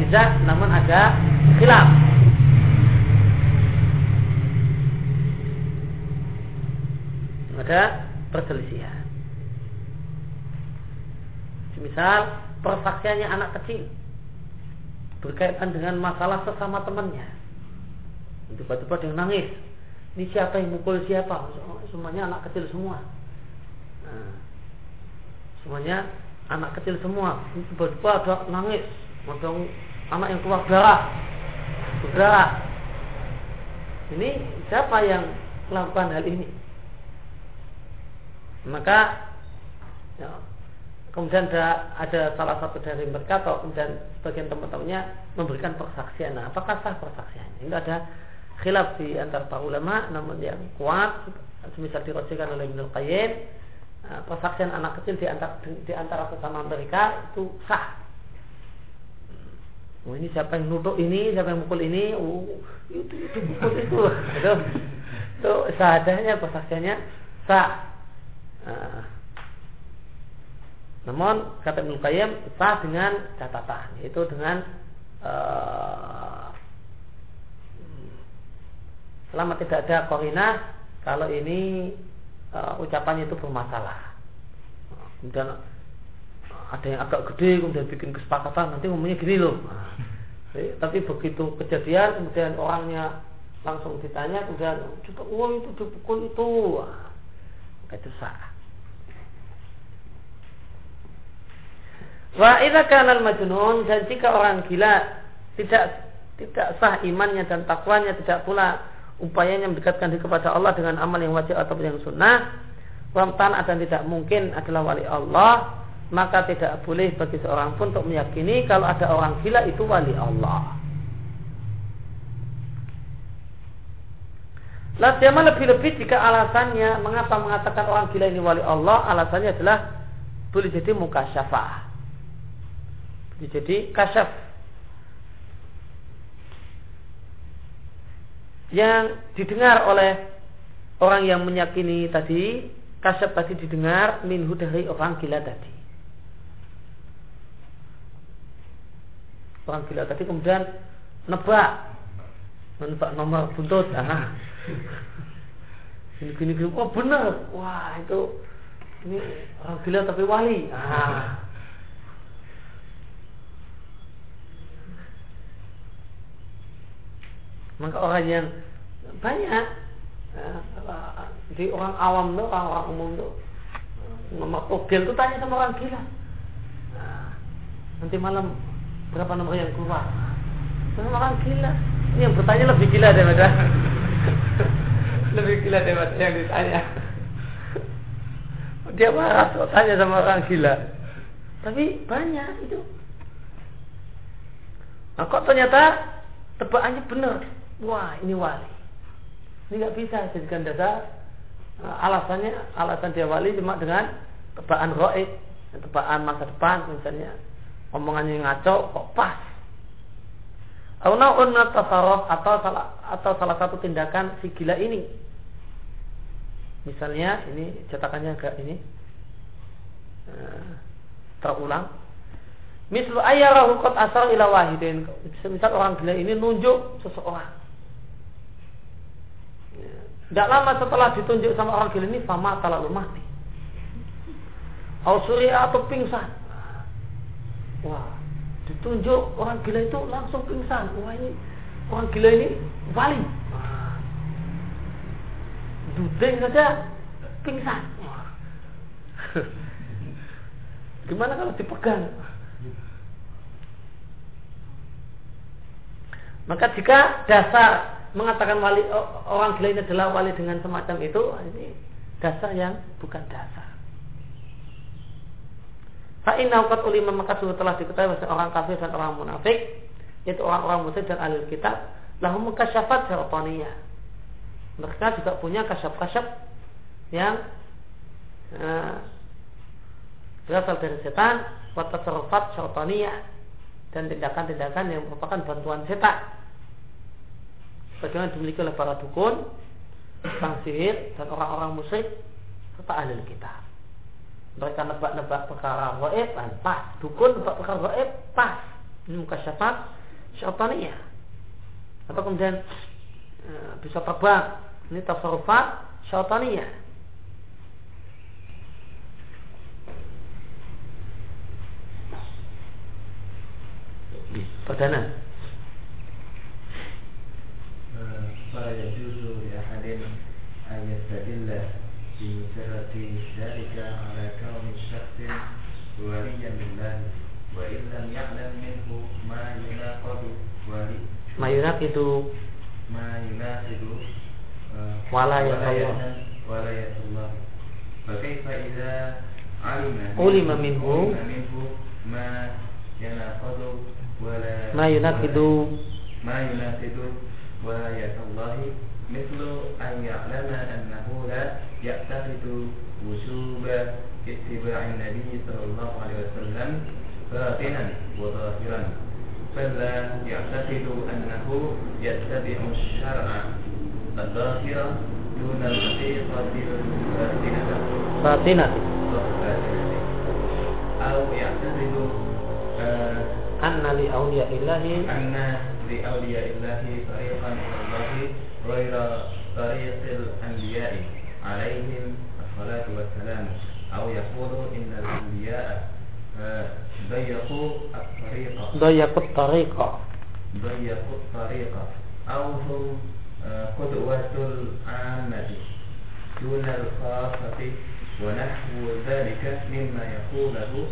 namun ada khilaf ada perselisihan. Misal persaksiannya anak kecil berkaitan dengan masalah sesama temannya. Tiba-tiba dia nangis. Ini siapa yang mukul siapa? Semuanya anak kecil semua. Nah, semuanya anak kecil semua. Tiba-tiba ada nangis. Ada anak yang keluar darah. Berdarah. Ini siapa yang melakukan hal ini? Maka ya, kemudian ada, ada salah satu dari mereka atau kemudian sebagian teman-temannya memberikan persaksian. Nah, apakah sah persaksiannya? Ini ada khilaf di antara para ulama, namun yang kuat, semisal dirosikan oleh Ibnu Qayyim, nah, persaksian anak kecil di antara, di antara sesama mereka itu sah. Oh, ini siapa yang nuduh ini, siapa yang mukul ini, oh, itu itu mukul itu, itu, itu sahadahnya persaksiannya sah. Nah, Namun kata Ibnu Qayyim sah dengan catatan yaitu dengan uh, selama tidak ada korinah kalau ini uh, ucapannya itu bermasalah. Kemudian ada yang agak gede kemudian bikin kesepakatan nanti ngomongnya gini loh. Tapi begitu kejadian kemudian orangnya langsung ditanya kemudian coba oh itu dipukul itu nah, itu sah. Wa idza kana majnun dan jika orang gila tidak tidak sah imannya dan takwanya tidak pula upayanya mendekatkan diri kepada Allah dengan amal yang wajib atau yang sunnah Wamtan dan tidak mungkin adalah wali Allah maka tidak boleh bagi seorang pun untuk meyakini kalau ada orang gila itu wali Allah. Latihan lebih-lebih jika alasannya mengapa mengatakan orang gila ini wali Allah, alasannya adalah boleh jadi muka syafah jadi kasyaf yang didengar oleh orang yang meyakini tadi kasyaf tadi didengar minhu dari orang gila tadi. Orang gila tadi kemudian nebak menebak nomor buntut. Ah gini gini gini oh benar wah itu ini orang gila tapi wali. Ah maka orang yang banyak di ya, orang awam tuh orang orang umum tuh nomor ogel tuh tanya sama orang gila. Nah, nanti malam berapa nomor yang keluar? Sama orang gila. Ini yang bertanya lebih gila daripada lebih gila daripada yang ditanya. Dia marah tuh tanya sama orang gila. Tapi banyak itu. Nah kok ternyata tebakannya benar wah ini wali. Ini nggak bisa jadikan dasar uh, alasannya alasan dia wali cuma dengan tebakan roib, tebakan masa depan misalnya omongannya ngaco kok pas. Atau atau salah atau salah satu tindakan si gila ini. Misalnya ini cetakannya agak ini uh, terulang. Mislu ayyarahu qad asal ila wahidin. Misal orang gila ini nunjuk seseorang tidak lama setelah ditunjuk sama orang gila ini, fama lalu mati. Ausuria atau pingsan. Wah, ditunjuk orang gila itu langsung pingsan. Wah ini orang gila ini wali. Dudeng saja pingsan. Gimana kalau dipegang? Maka jika dasar mengatakan wali orang gila ini adalah wali dengan semacam itu ini dasar yang bukan dasar. Fa'inna ukat ulima maka sudah telah diketahui bahwa orang kafir dan orang munafik yaitu orang-orang musyrik dan ahli kitab lahum kasyafat syaitaniyah. Mereka juga punya kasyaf-kasyaf yang uh, berasal dari setan, watasarufat syaitaniyah dan tindakan-tindakan yang merupakan bantuan setan Bagaimana dimiliki oleh para dukun, sang sihir dan orang-orang musyrik serta ahli kitab. Mereka nebak-nebak perkara gaib pas. Dukun nebak perkara gaib pas. Ini muka syafat syaitaniyah. Atau kemudian e, bisa terbang. Ini tasarufat syaitaniyah. Perdana. فلا يجوز لأحد أن يستدل بمجرد ذلك على كون الشخص وليا لله وإن لم يعلم منه ما يناقض ولي ما يناقض ما يناقض ولاية الله ولاية الله فكيف إذا علم علم منه منه ما يناقض ولا ما يناقض ما يناقض ولاية الله مثل أن يعلم أنه لا يعتقد وجوب اتباع النبي صلى الله عليه وسلم باطنا وظاهرا فلا يعتقد أنه يتبع الشرع الظاهر دون الحقيقة الباطنة باطنة أو يعتقد أن لأولياء الله أن لأولياء الله طريقا إلى الله غير طريق الأنبياء عليهم الصلاة والسلام. أو يقول إن الأنبياء ضيقوا الطريق. ضيقوا الطريق. ضيقوا الطريق. أو هم قدوة العامة دون الخاصة. ونحو ذلك مما يقوله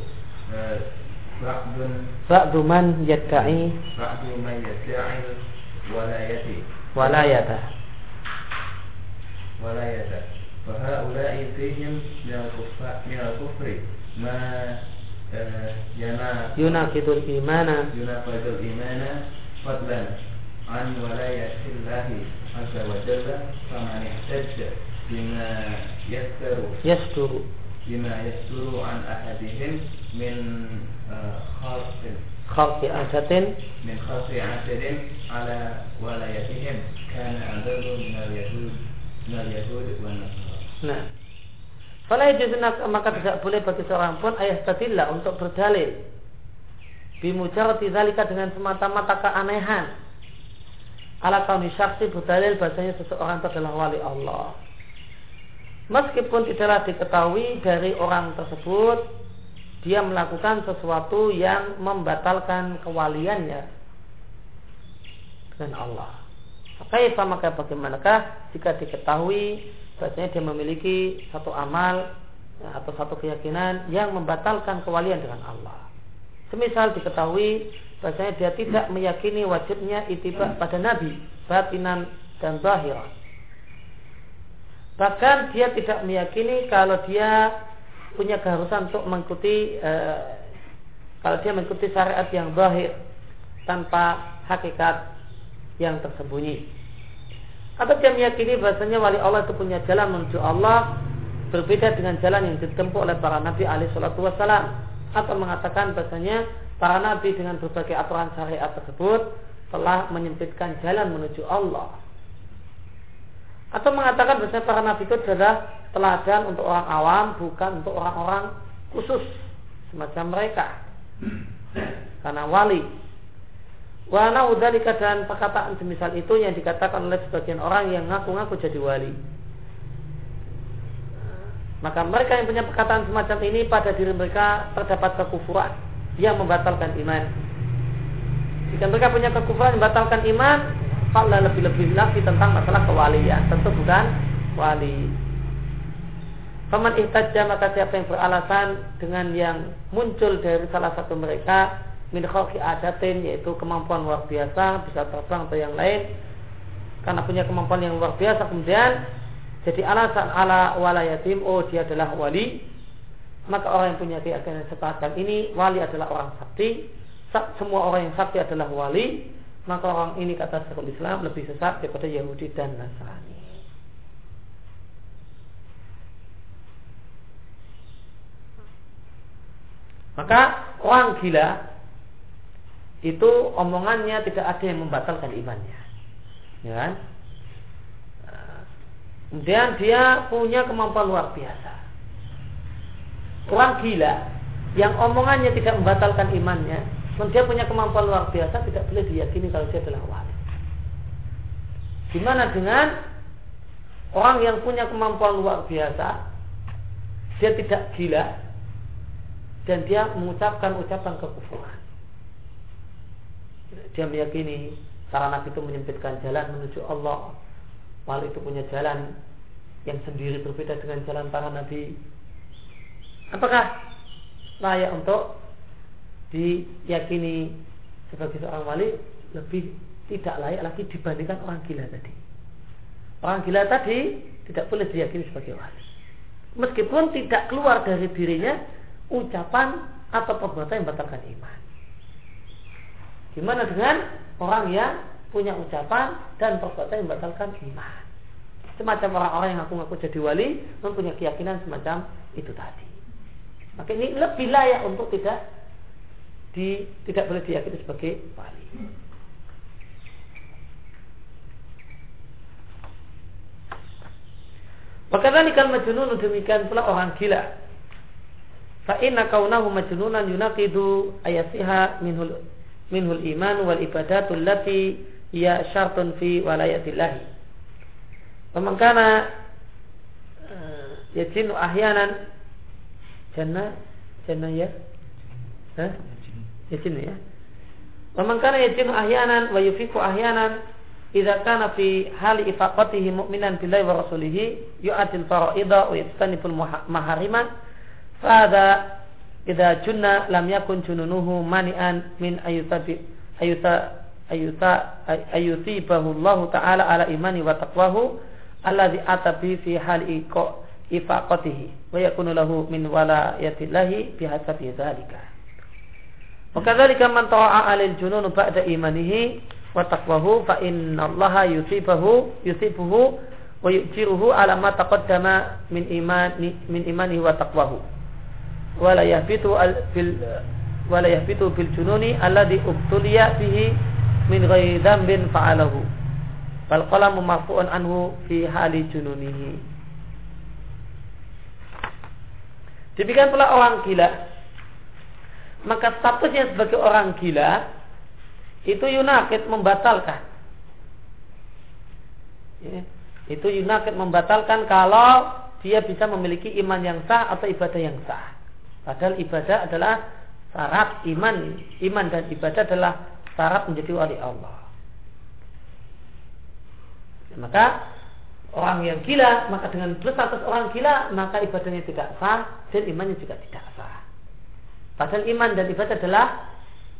Ba'du man yadda'i. Ba'du man yadda'i Walayati Walayata Walayata Fahaulai fihim kufri. Ma eh, Yana Yunakidul imana. Yunakidul imana Fadlan An walayatillahi Azza wa jalla. Faman ihtajja yastaru Yastaru bima yasuru an ahadihim min eh, kharsin kharsi asatin? Min kharsi asatin ala walayatihim. Kana adalu min al-yahud min al-yahud wa nasara. Nah. Fala maka tidak boleh bagi seorang pun ayah tadillah untuk berdalil. Bimujarati zalika dengan semata-mata keanehan. Ala kauni syaksi berdalil bahasanya seseorang adalah wali Allah meskipun tidaklah diketahui dari orang tersebut dia melakukan sesuatu yang membatalkan kewaliannya dengan Allah maka maka bagaimanakah jika diketahui bahasanya dia memiliki satu amal ya, atau satu keyakinan yang membatalkan kewalian dengan Allah. Semisal diketahui bahasanya dia tidak meyakini wajibnya itiba pada Nabi, batinan dan zahiran. Bahkan dia tidak meyakini kalau dia punya keharusan untuk mengikuti eh, kalau dia mengikuti syariat yang zahir tanpa hakikat yang tersembunyi. Atau dia meyakini bahasanya wali Allah itu punya jalan menuju Allah berbeda dengan jalan yang ditempuh oleh para nabi alaihi salatu wassalam atau mengatakan bahasanya para nabi dengan berbagai aturan syariat tersebut telah menyempitkan jalan menuju Allah. Atau mengatakan bahasanya para nabi itu adalah teladan untuk orang awam bukan untuk orang-orang khusus semacam mereka. Karena wali Wa naudalika dan perkataan semisal itu yang dikatakan oleh sebagian orang yang ngaku-ngaku jadi wali. Maka mereka yang punya perkataan semacam ini pada diri mereka terdapat kekufuran yang membatalkan iman. Jika mereka punya kekufuran yang membatalkan iman, kalau lebih-lebih lagi tentang masalah kewalian. Tentu bukan wali. Paman ihtajah maka siapa yang beralasan dengan yang muncul dari salah satu mereka min khalqi adatin yaitu kemampuan luar biasa bisa terbang atau yang lain karena punya kemampuan yang luar biasa kemudian jadi alasan ala walayatim oh dia adalah wali maka orang yang punya keyakinan sepakat ini wali adalah orang sakti semua orang yang sakti adalah wali maka orang ini kata Syekhul Islam lebih sesat daripada Yahudi dan Nasrani maka orang gila itu omongannya tidak ada yang membatalkan imannya. Ya kan? Kemudian dia punya kemampuan luar biasa. Orang gila yang omongannya tidak membatalkan imannya, dan dia punya kemampuan luar biasa tidak boleh diyakini kalau dia adalah wali. Gimana dengan orang yang punya kemampuan luar biasa, dia tidak gila dan dia mengucapkan ucapan kekufuran. Dia meyakini para nabi itu menyempitkan jalan menuju Allah. Wali itu punya jalan yang sendiri berbeda dengan jalan para nabi. Apakah layak untuk diyakini sebagai seorang wali lebih tidak layak lagi dibandingkan orang gila tadi orang gila tadi tidak boleh diyakini sebagai wali meskipun tidak keluar dari dirinya ucapan atau perbuatan yang membatalkan iman Gimana dengan orang yang punya ucapan dan perbuatan yang membatalkan iman? Semacam orang-orang yang ngaku-ngaku jadi wali mempunyai keyakinan semacam itu tadi. Maka ini lebih layak untuk tidak di, tidak boleh diyakini sebagai wali. Bahkan kan majnun demikian pula orang gila. fa inna kaunahu majnunan yunaqidu ayasiha minhul minhul iman wal ibadatul lati ya syartun fi walayatillah pemangkana uh, yajinu ahyanan jannah jannah ya Hah? Yajinu ya pemangkana yajinu ahyanan wa yufiku ahyanan idza kana fi hali ifaqatihi mu'minan billahi wa rasulihi yu'atil faraida wa yastaniful maharima Fada idza junna lam yakun jununuhu mani'an min ayutabi ayuta ayuta ayutibahu Allah taala ala imani wa taqwahu alladhi atabi fi hal iko ifaqatihi wa yakunu lahu min walayatillahi bihasabi dzalika. Wa kadzalika man ta'a alil junun ba'da imanihi wa taqwahu fa inna Allah yusibahu yusibuhu wa yujiruhu ala ma taqaddama min iman min imanihi wa taqwahu. Wala yahbitu fil wala yahbitu fil jununi alladhi ubtuliya bihi min ghairi dzambin fa'alahu. Bal qalamu marfu'un anhu fi hali jununihi. Demikian pula orang gila maka statusnya sebagai orang gila itu yunakit membatalkan ya, itu yunakit membatalkan kalau dia bisa memiliki iman yang sah atau ibadah yang sah Padahal ibadah adalah syarat iman. Iman dan ibadah adalah syarat menjadi wali Allah. Maka orang yang gila, maka dengan status orang gila, maka ibadahnya tidak sah dan imannya juga tidak sah. Padahal iman dan ibadah adalah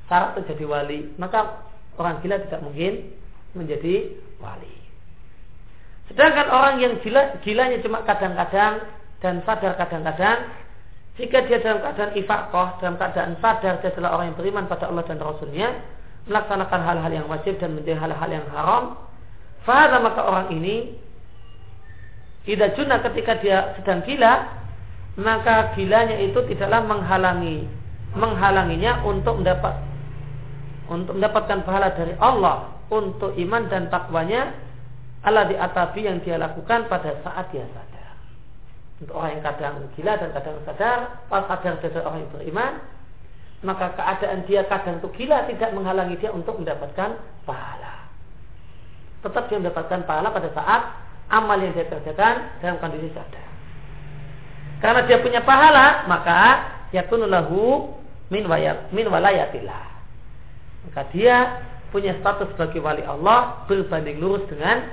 syarat menjadi wali. Maka orang gila tidak mungkin menjadi wali. Sedangkan orang yang gila, gilanya cuma kadang-kadang dan sadar kadang-kadang jika dia dalam keadaan ifakoh, dalam keadaan sadar dia adalah orang yang beriman pada Allah dan Rasulnya, melaksanakan hal-hal yang wajib dan menjadi hal-hal yang haram, fahada maka orang ini tidak junah ketika dia sedang gila, maka gilanya itu tidaklah menghalangi menghalanginya untuk mendapat untuk mendapatkan pahala dari Allah untuk iman dan takwanya Allah di atabi yang dia lakukan pada saat dia sadar untuk orang yang kadang gila dan kadang sadar, pas sadar dari orang yang beriman, maka keadaan dia kadang itu gila tidak menghalangi dia untuk mendapatkan pahala. Tetap dia mendapatkan pahala pada saat amal yang dia kerjakan dalam kondisi sadar. Karena dia punya pahala, maka yakunu lahu min wayat min walayatillah. Maka dia punya status sebagai wali Allah berbanding lurus dengan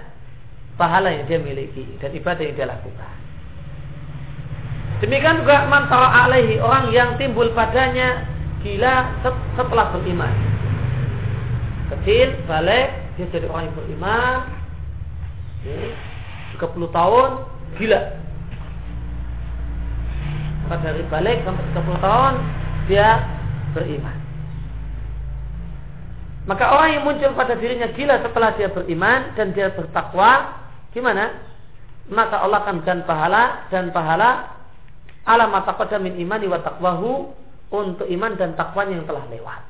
pahala yang dia miliki dan ibadah yang dia lakukan. Demikian juga mantara alaihi orang yang timbul padanya gila setelah beriman. Kecil, balik, dia jadi orang yang beriman. 30 tahun, gila. Maka dari balik sampai 30 tahun, dia beriman. Maka orang yang muncul pada dirinya gila setelah dia beriman dan dia bertakwa, gimana? Maka Allah akan berikan pahala dan pahala alamat taqaddam min imani wa taqwahu untuk iman dan takwanya yang telah lewat.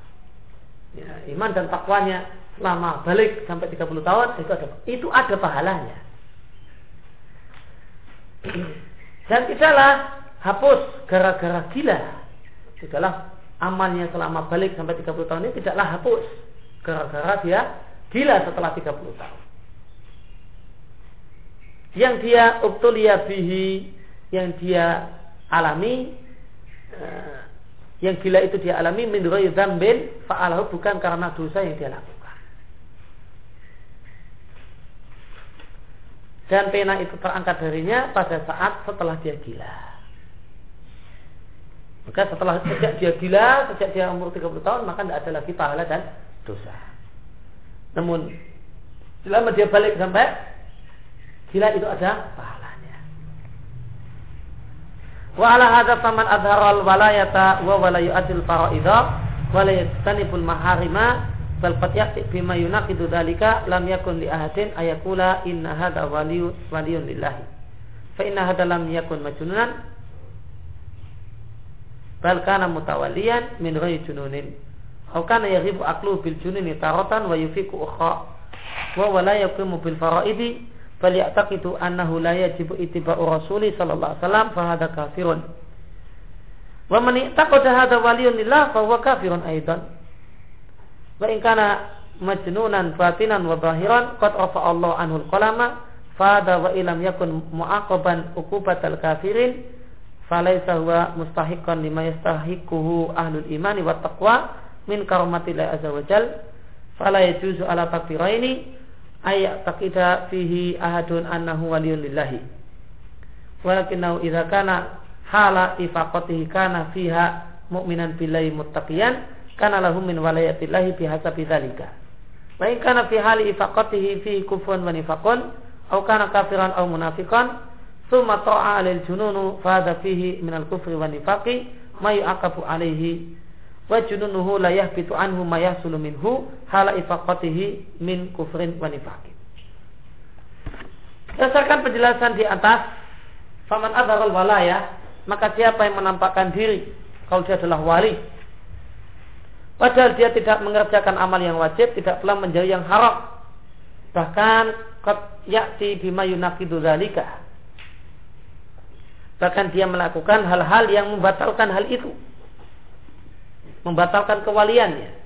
Ya, iman dan takwanya selama balik sampai 30 tahun itu ada itu ada pahalanya. Dan tidaklah hapus gara-gara gila. Tidaklah amalnya selama balik sampai 30 tahun ini tidaklah hapus gara-gara dia gila setelah 30 tahun. Yang dia ubtulia bihi, yang dia alami uh, yang gila itu dia alami min dzambin fa'alahu bukan karena dosa yang dia lakukan. Dan pena itu terangkat darinya pada saat setelah dia gila. Maka setelah sejak dia gila, sejak dia umur 30 tahun, maka tidak ada lagi pahala dan dosa. Namun selama dia balik sampai gila itu ada pahala. Wa ala hadza faman adharal walayata wa wala yu'adil faraidha wa la yastanibul maharima bal qad ya'ti bima yunaqidu dzalika lam yakun li ahadin ayakula inna hadza waliyun waliyun lillahi fa inna hadza lam yakun majnunan bal kana mutawalliyan min ghairi jununin. Aw kana yaghibu aqlu bil jununi taratan wa yufiku ukhra. Wa wala yaqimu bil faraidi falyataqidu annahu la yajibu ittiba'u rasuli sallallahu alaihi wasallam fa hadha kafirun. Wa man i'taqada hadha waliyun lillah fa huwa kafirun aidan. Wa in kana majnunan batinan wa zahiran qad rafa Allah anhu al-qalama fada wa ilam yakun mu'aqaban uqubatal kafirin falaysa huwa mustahiqan lima yastahiquhu ahlul imani wa taqwa min karamatillah azza wa jal. Fala yajuzu ala takfiraini ayat takida fihi ahadun annahu waliyun lillahi. Walakinahu idza kana hala ifaqatihi kana fiha mu'minan billahi muttaqiyan kana lahum min walayatillahi bihasabi dzalika Wa in kana fi hali ifaqatihi fi kufrun wa nifaqun aw kana kafiran aw munafiqan thumma ta'a 'alal jununu fa hadha fihi min al-kufri wa nifaqi ma yu'aqabu 'alaihi wa jununuhu la yahbitu anhu ma yahsulu minhu hala ifaqatihi min kufrin wa. Berdasarkan penjelasan di atas, faman adharul walaya, maka siapa yang menampakkan diri kalau dia adalah wali Padahal dia tidak mengerjakan amal yang wajib, tidak pula menjauhi yang haram. Bahkan qad ya'ti bima yunaqidu dzalika. Bahkan dia melakukan hal-hal yang membatalkan hal itu. Membatalkan kewaliannya.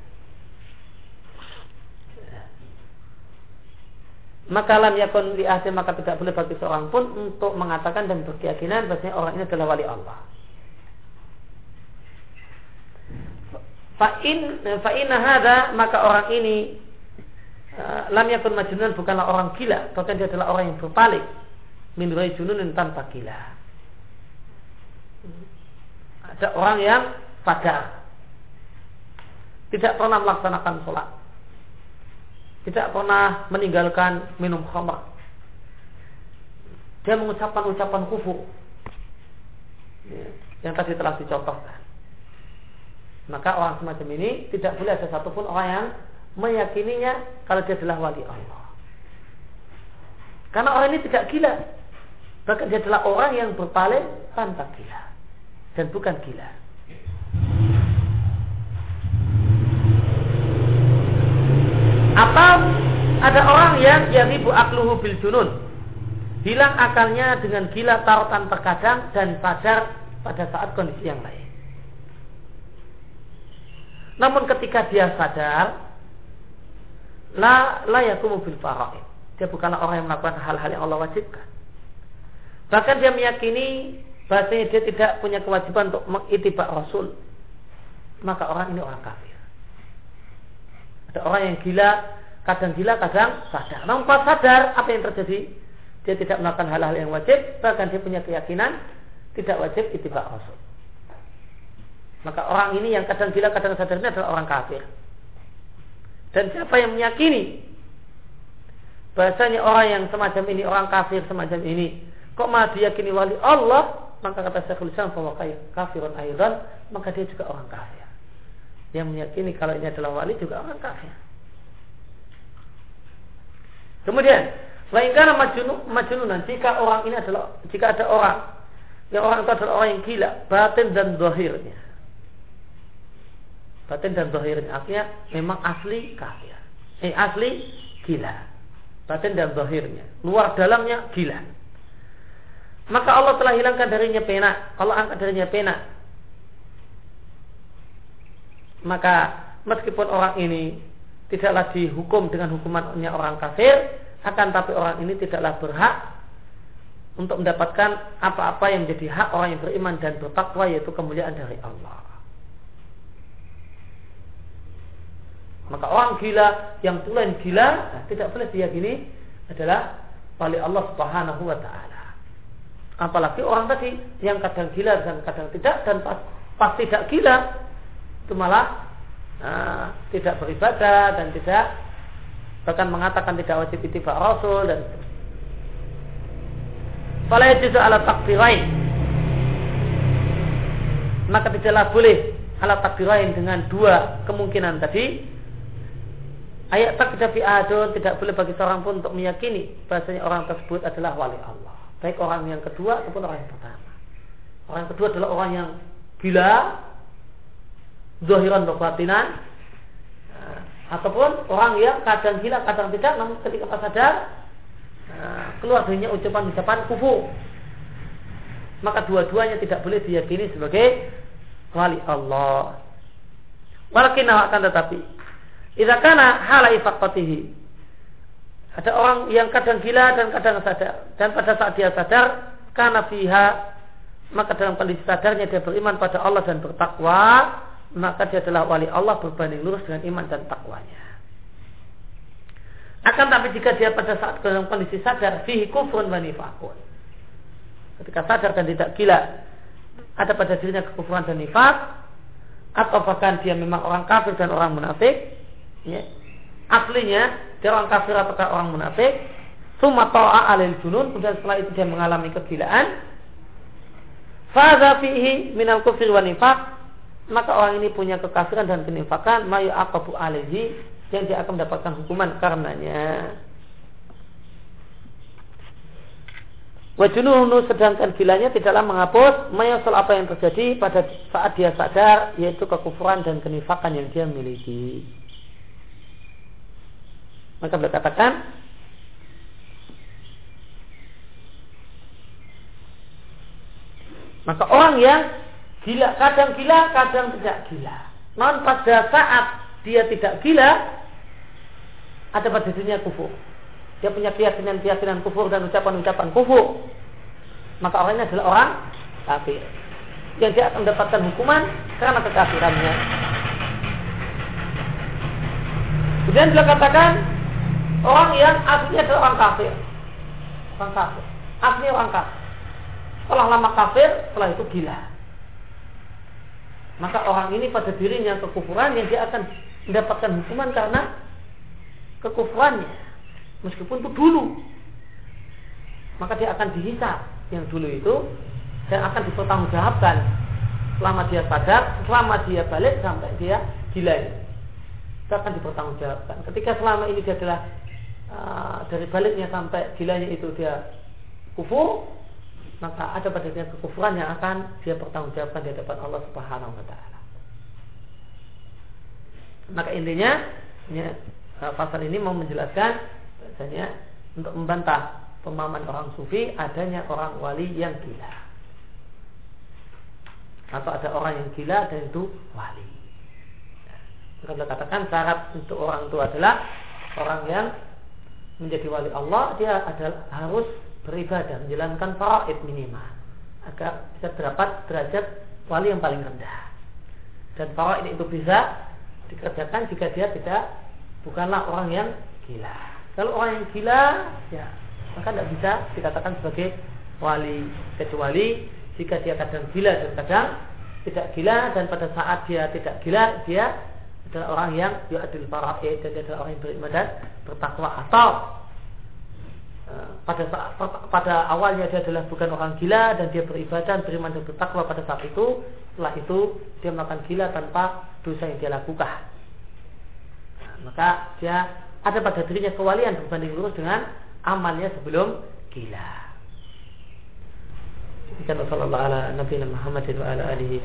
Maka lam yakun li maka tidak boleh bagi seorang pun untuk mengatakan dan berkeyakinan bahwasanya orang ini adalah wali Allah. Fa'in fa'ina hada maka orang ini uh, lam yakun majnun bukanlah orang gila, bahkan dia adalah orang yang berpaling min jununin tanpa gila. Ada orang yang sadar tidak pernah melaksanakan sholat tidak pernah meninggalkan minum khamr dia mengucapkan ucapan kufu yang tadi telah dicontohkan maka orang semacam ini tidak boleh ada satupun orang yang meyakininya kalau dia adalah wali Allah. Karena orang ini tidak gila. Bahkan dia adalah orang yang berpaling tanpa gila. Dan bukan gila. Atau ada orang yang yaribu akluhu bil junun. Hilang akalnya dengan gila tarutan terkadang dan sadar pada saat kondisi yang lain. Namun ketika dia sadar, la la yakumu faraid. Dia bukanlah orang yang melakukan hal-hal yang Allah wajibkan. Bahkan dia meyakini bahasanya dia tidak punya kewajiban untuk mengitibak Rasul. Maka orang ini orang kafir. Ada orang yang gila, kadang gila, kadang sadar. Namun pas sadar, apa yang terjadi? Dia tidak melakukan hal-hal yang wajib, bahkan dia punya keyakinan tidak wajib itibak Rasul. Maka orang ini yang kadang gila kadang sadar ini adalah orang kafir. Dan siapa yang meyakini bahasanya orang yang semacam ini orang kafir semacam ini kok malah diyakini wali Allah maka kata Syekhul Islam bahwa kafirun aidan maka dia juga orang kafir. Yang meyakini kalau ini adalah wali juga orang kafir. Kemudian, karena majnun majnunan jika orang ini adalah jika ada orang yang orang itu adalah orang yang gila, batin dan zahirnya batin dan zahirnya artinya memang asli kafir. Eh asli gila. Batin dan zahirnya luar dalamnya gila maka Allah telah hilangkan darinya pena Allah angkat darinya pena maka meskipun orang ini tidaklah dihukum dengan hukumannya orang kafir akan tapi orang ini tidaklah berhak untuk mendapatkan apa-apa yang menjadi hak orang yang beriman dan bertakwa yaitu kemuliaan dari Allah. Maka orang gila yang tulen gila nah, tidak boleh diyakini adalah wali Allah Subhanahu wa taala. Apalagi orang tadi yang kadang gila dan kadang tidak dan pas, pas tidak gila itu malah nah, tidak beribadah dan tidak bahkan mengatakan tidak wajib ittiba Rasul dan Fala yajuzu ala takbirain maka tidaklah boleh ala takbirain dengan dua kemungkinan tadi Ayat tak fi adun tidak boleh bagi seorang pun untuk meyakini bahasanya orang tersebut adalah wali Allah. Baik orang yang kedua ataupun orang yang pertama. Orang kedua adalah orang yang gila, zahiran batinan, nah, ataupun orang yang kadang gila, kadang tidak, namun ketika pas sadar nah, keluar darinya ucapan-ucapan kufu. Maka dua-duanya tidak boleh diyakini sebagai wali Allah. Walakin akan tetapi Idza kana hala ifaqatihi. Ada orang yang kadang gila dan kadang sadar. Dan pada saat dia sadar, karena fiha maka dalam kondisi sadarnya dia beriman pada Allah dan bertakwa, maka dia adalah wali Allah berbanding lurus dengan iman dan takwanya. Akan tapi jika dia pada saat dalam kondisi sadar, fihi kufrun wa nifakun. Ketika sadar dan tidak gila, ada pada dirinya kekufuran dan nifak, atau bahkan dia memang orang kafir dan orang munafik, ya, aslinya dia orang kafir atau orang munafik? Summa ta'a alil junun kemudian setelah itu dia mengalami kegilaan. Fadha fihi minal kufir wa nifaq maka orang ini punya kekafiran dan kenifakan mayu akabu alaihi yang dia akan mendapatkan hukuman karenanya. Wajununu sedangkan gilanya tidaklah menghapus mayasal apa yang terjadi pada saat dia sadar yaitu kekufuran dan kenifakan yang dia miliki. Maka beliau katakan Maka orang yang gila, kadang gila, kadang tidak gila. Non pada saat dia tidak gila, ada pada dirinya kufur. Dia punya keyakinan-keyakinan kufur dan ucapan-ucapan kufur. Maka orang ini adalah orang kafir. Yang dia akan mendapatkan hukuman karena kekafirannya. Kemudian beliau katakan Orang yang aslinya adalah orang kafir. Orang kafir. Asli orang kafir. Setelah lama kafir, setelah itu gila. Maka orang ini pada dirinya kekufuran yang dia akan mendapatkan hukuman karena kekufurannya. Meskipun itu dulu. Maka dia akan dihisap yang dulu itu dan akan dipertanggungjawabkan selama dia sadar, selama dia balik sampai dia gila itu. Akan dipertanggungjawabkan. Ketika selama ini dia adalah Ah, dari baliknya sampai gilanya itu dia kufur maka ada pada dia kekufuran yang akan dia pertanggungjawabkan di hadapan Allah Subhanahu wa taala. Maka intinya ya, pasal ini mau menjelaskan bahasanya untuk membantah pemahaman orang sufi adanya orang wali yang gila. Atau ada orang yang gila dan itu wali. Maka katakan syarat untuk orang itu adalah orang yang menjadi wali Allah dia adalah harus beribadah menjalankan faraid minimal. Agar bisa terdapat derajat wali yang paling rendah. Dan faraid itu bisa dikerjakan jika dia tidak bukanlah orang yang gila. Kalau orang yang gila ya maka tidak bisa dikatakan sebagai wali. Kecuali jika dia kadang gila dan kadang tidak gila dan pada saat dia tidak gila dia adalah orang yang yu'adil faraid dan adalah orang yang beriman dan bertakwa atau eh, pada saat, pada awalnya dia adalah bukan orang gila dan dia beribadah beriman dan bertakwa pada saat itu setelah itu dia melakukan gila tanpa dosa yang dia lakukan nah, maka dia ada pada dirinya kewalian berbanding lurus dengan amalnya sebelum gila Demikian Rasulullah ala Nabi Muhammad wa ala alihi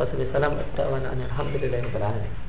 wa sallam. Alhamdulillah.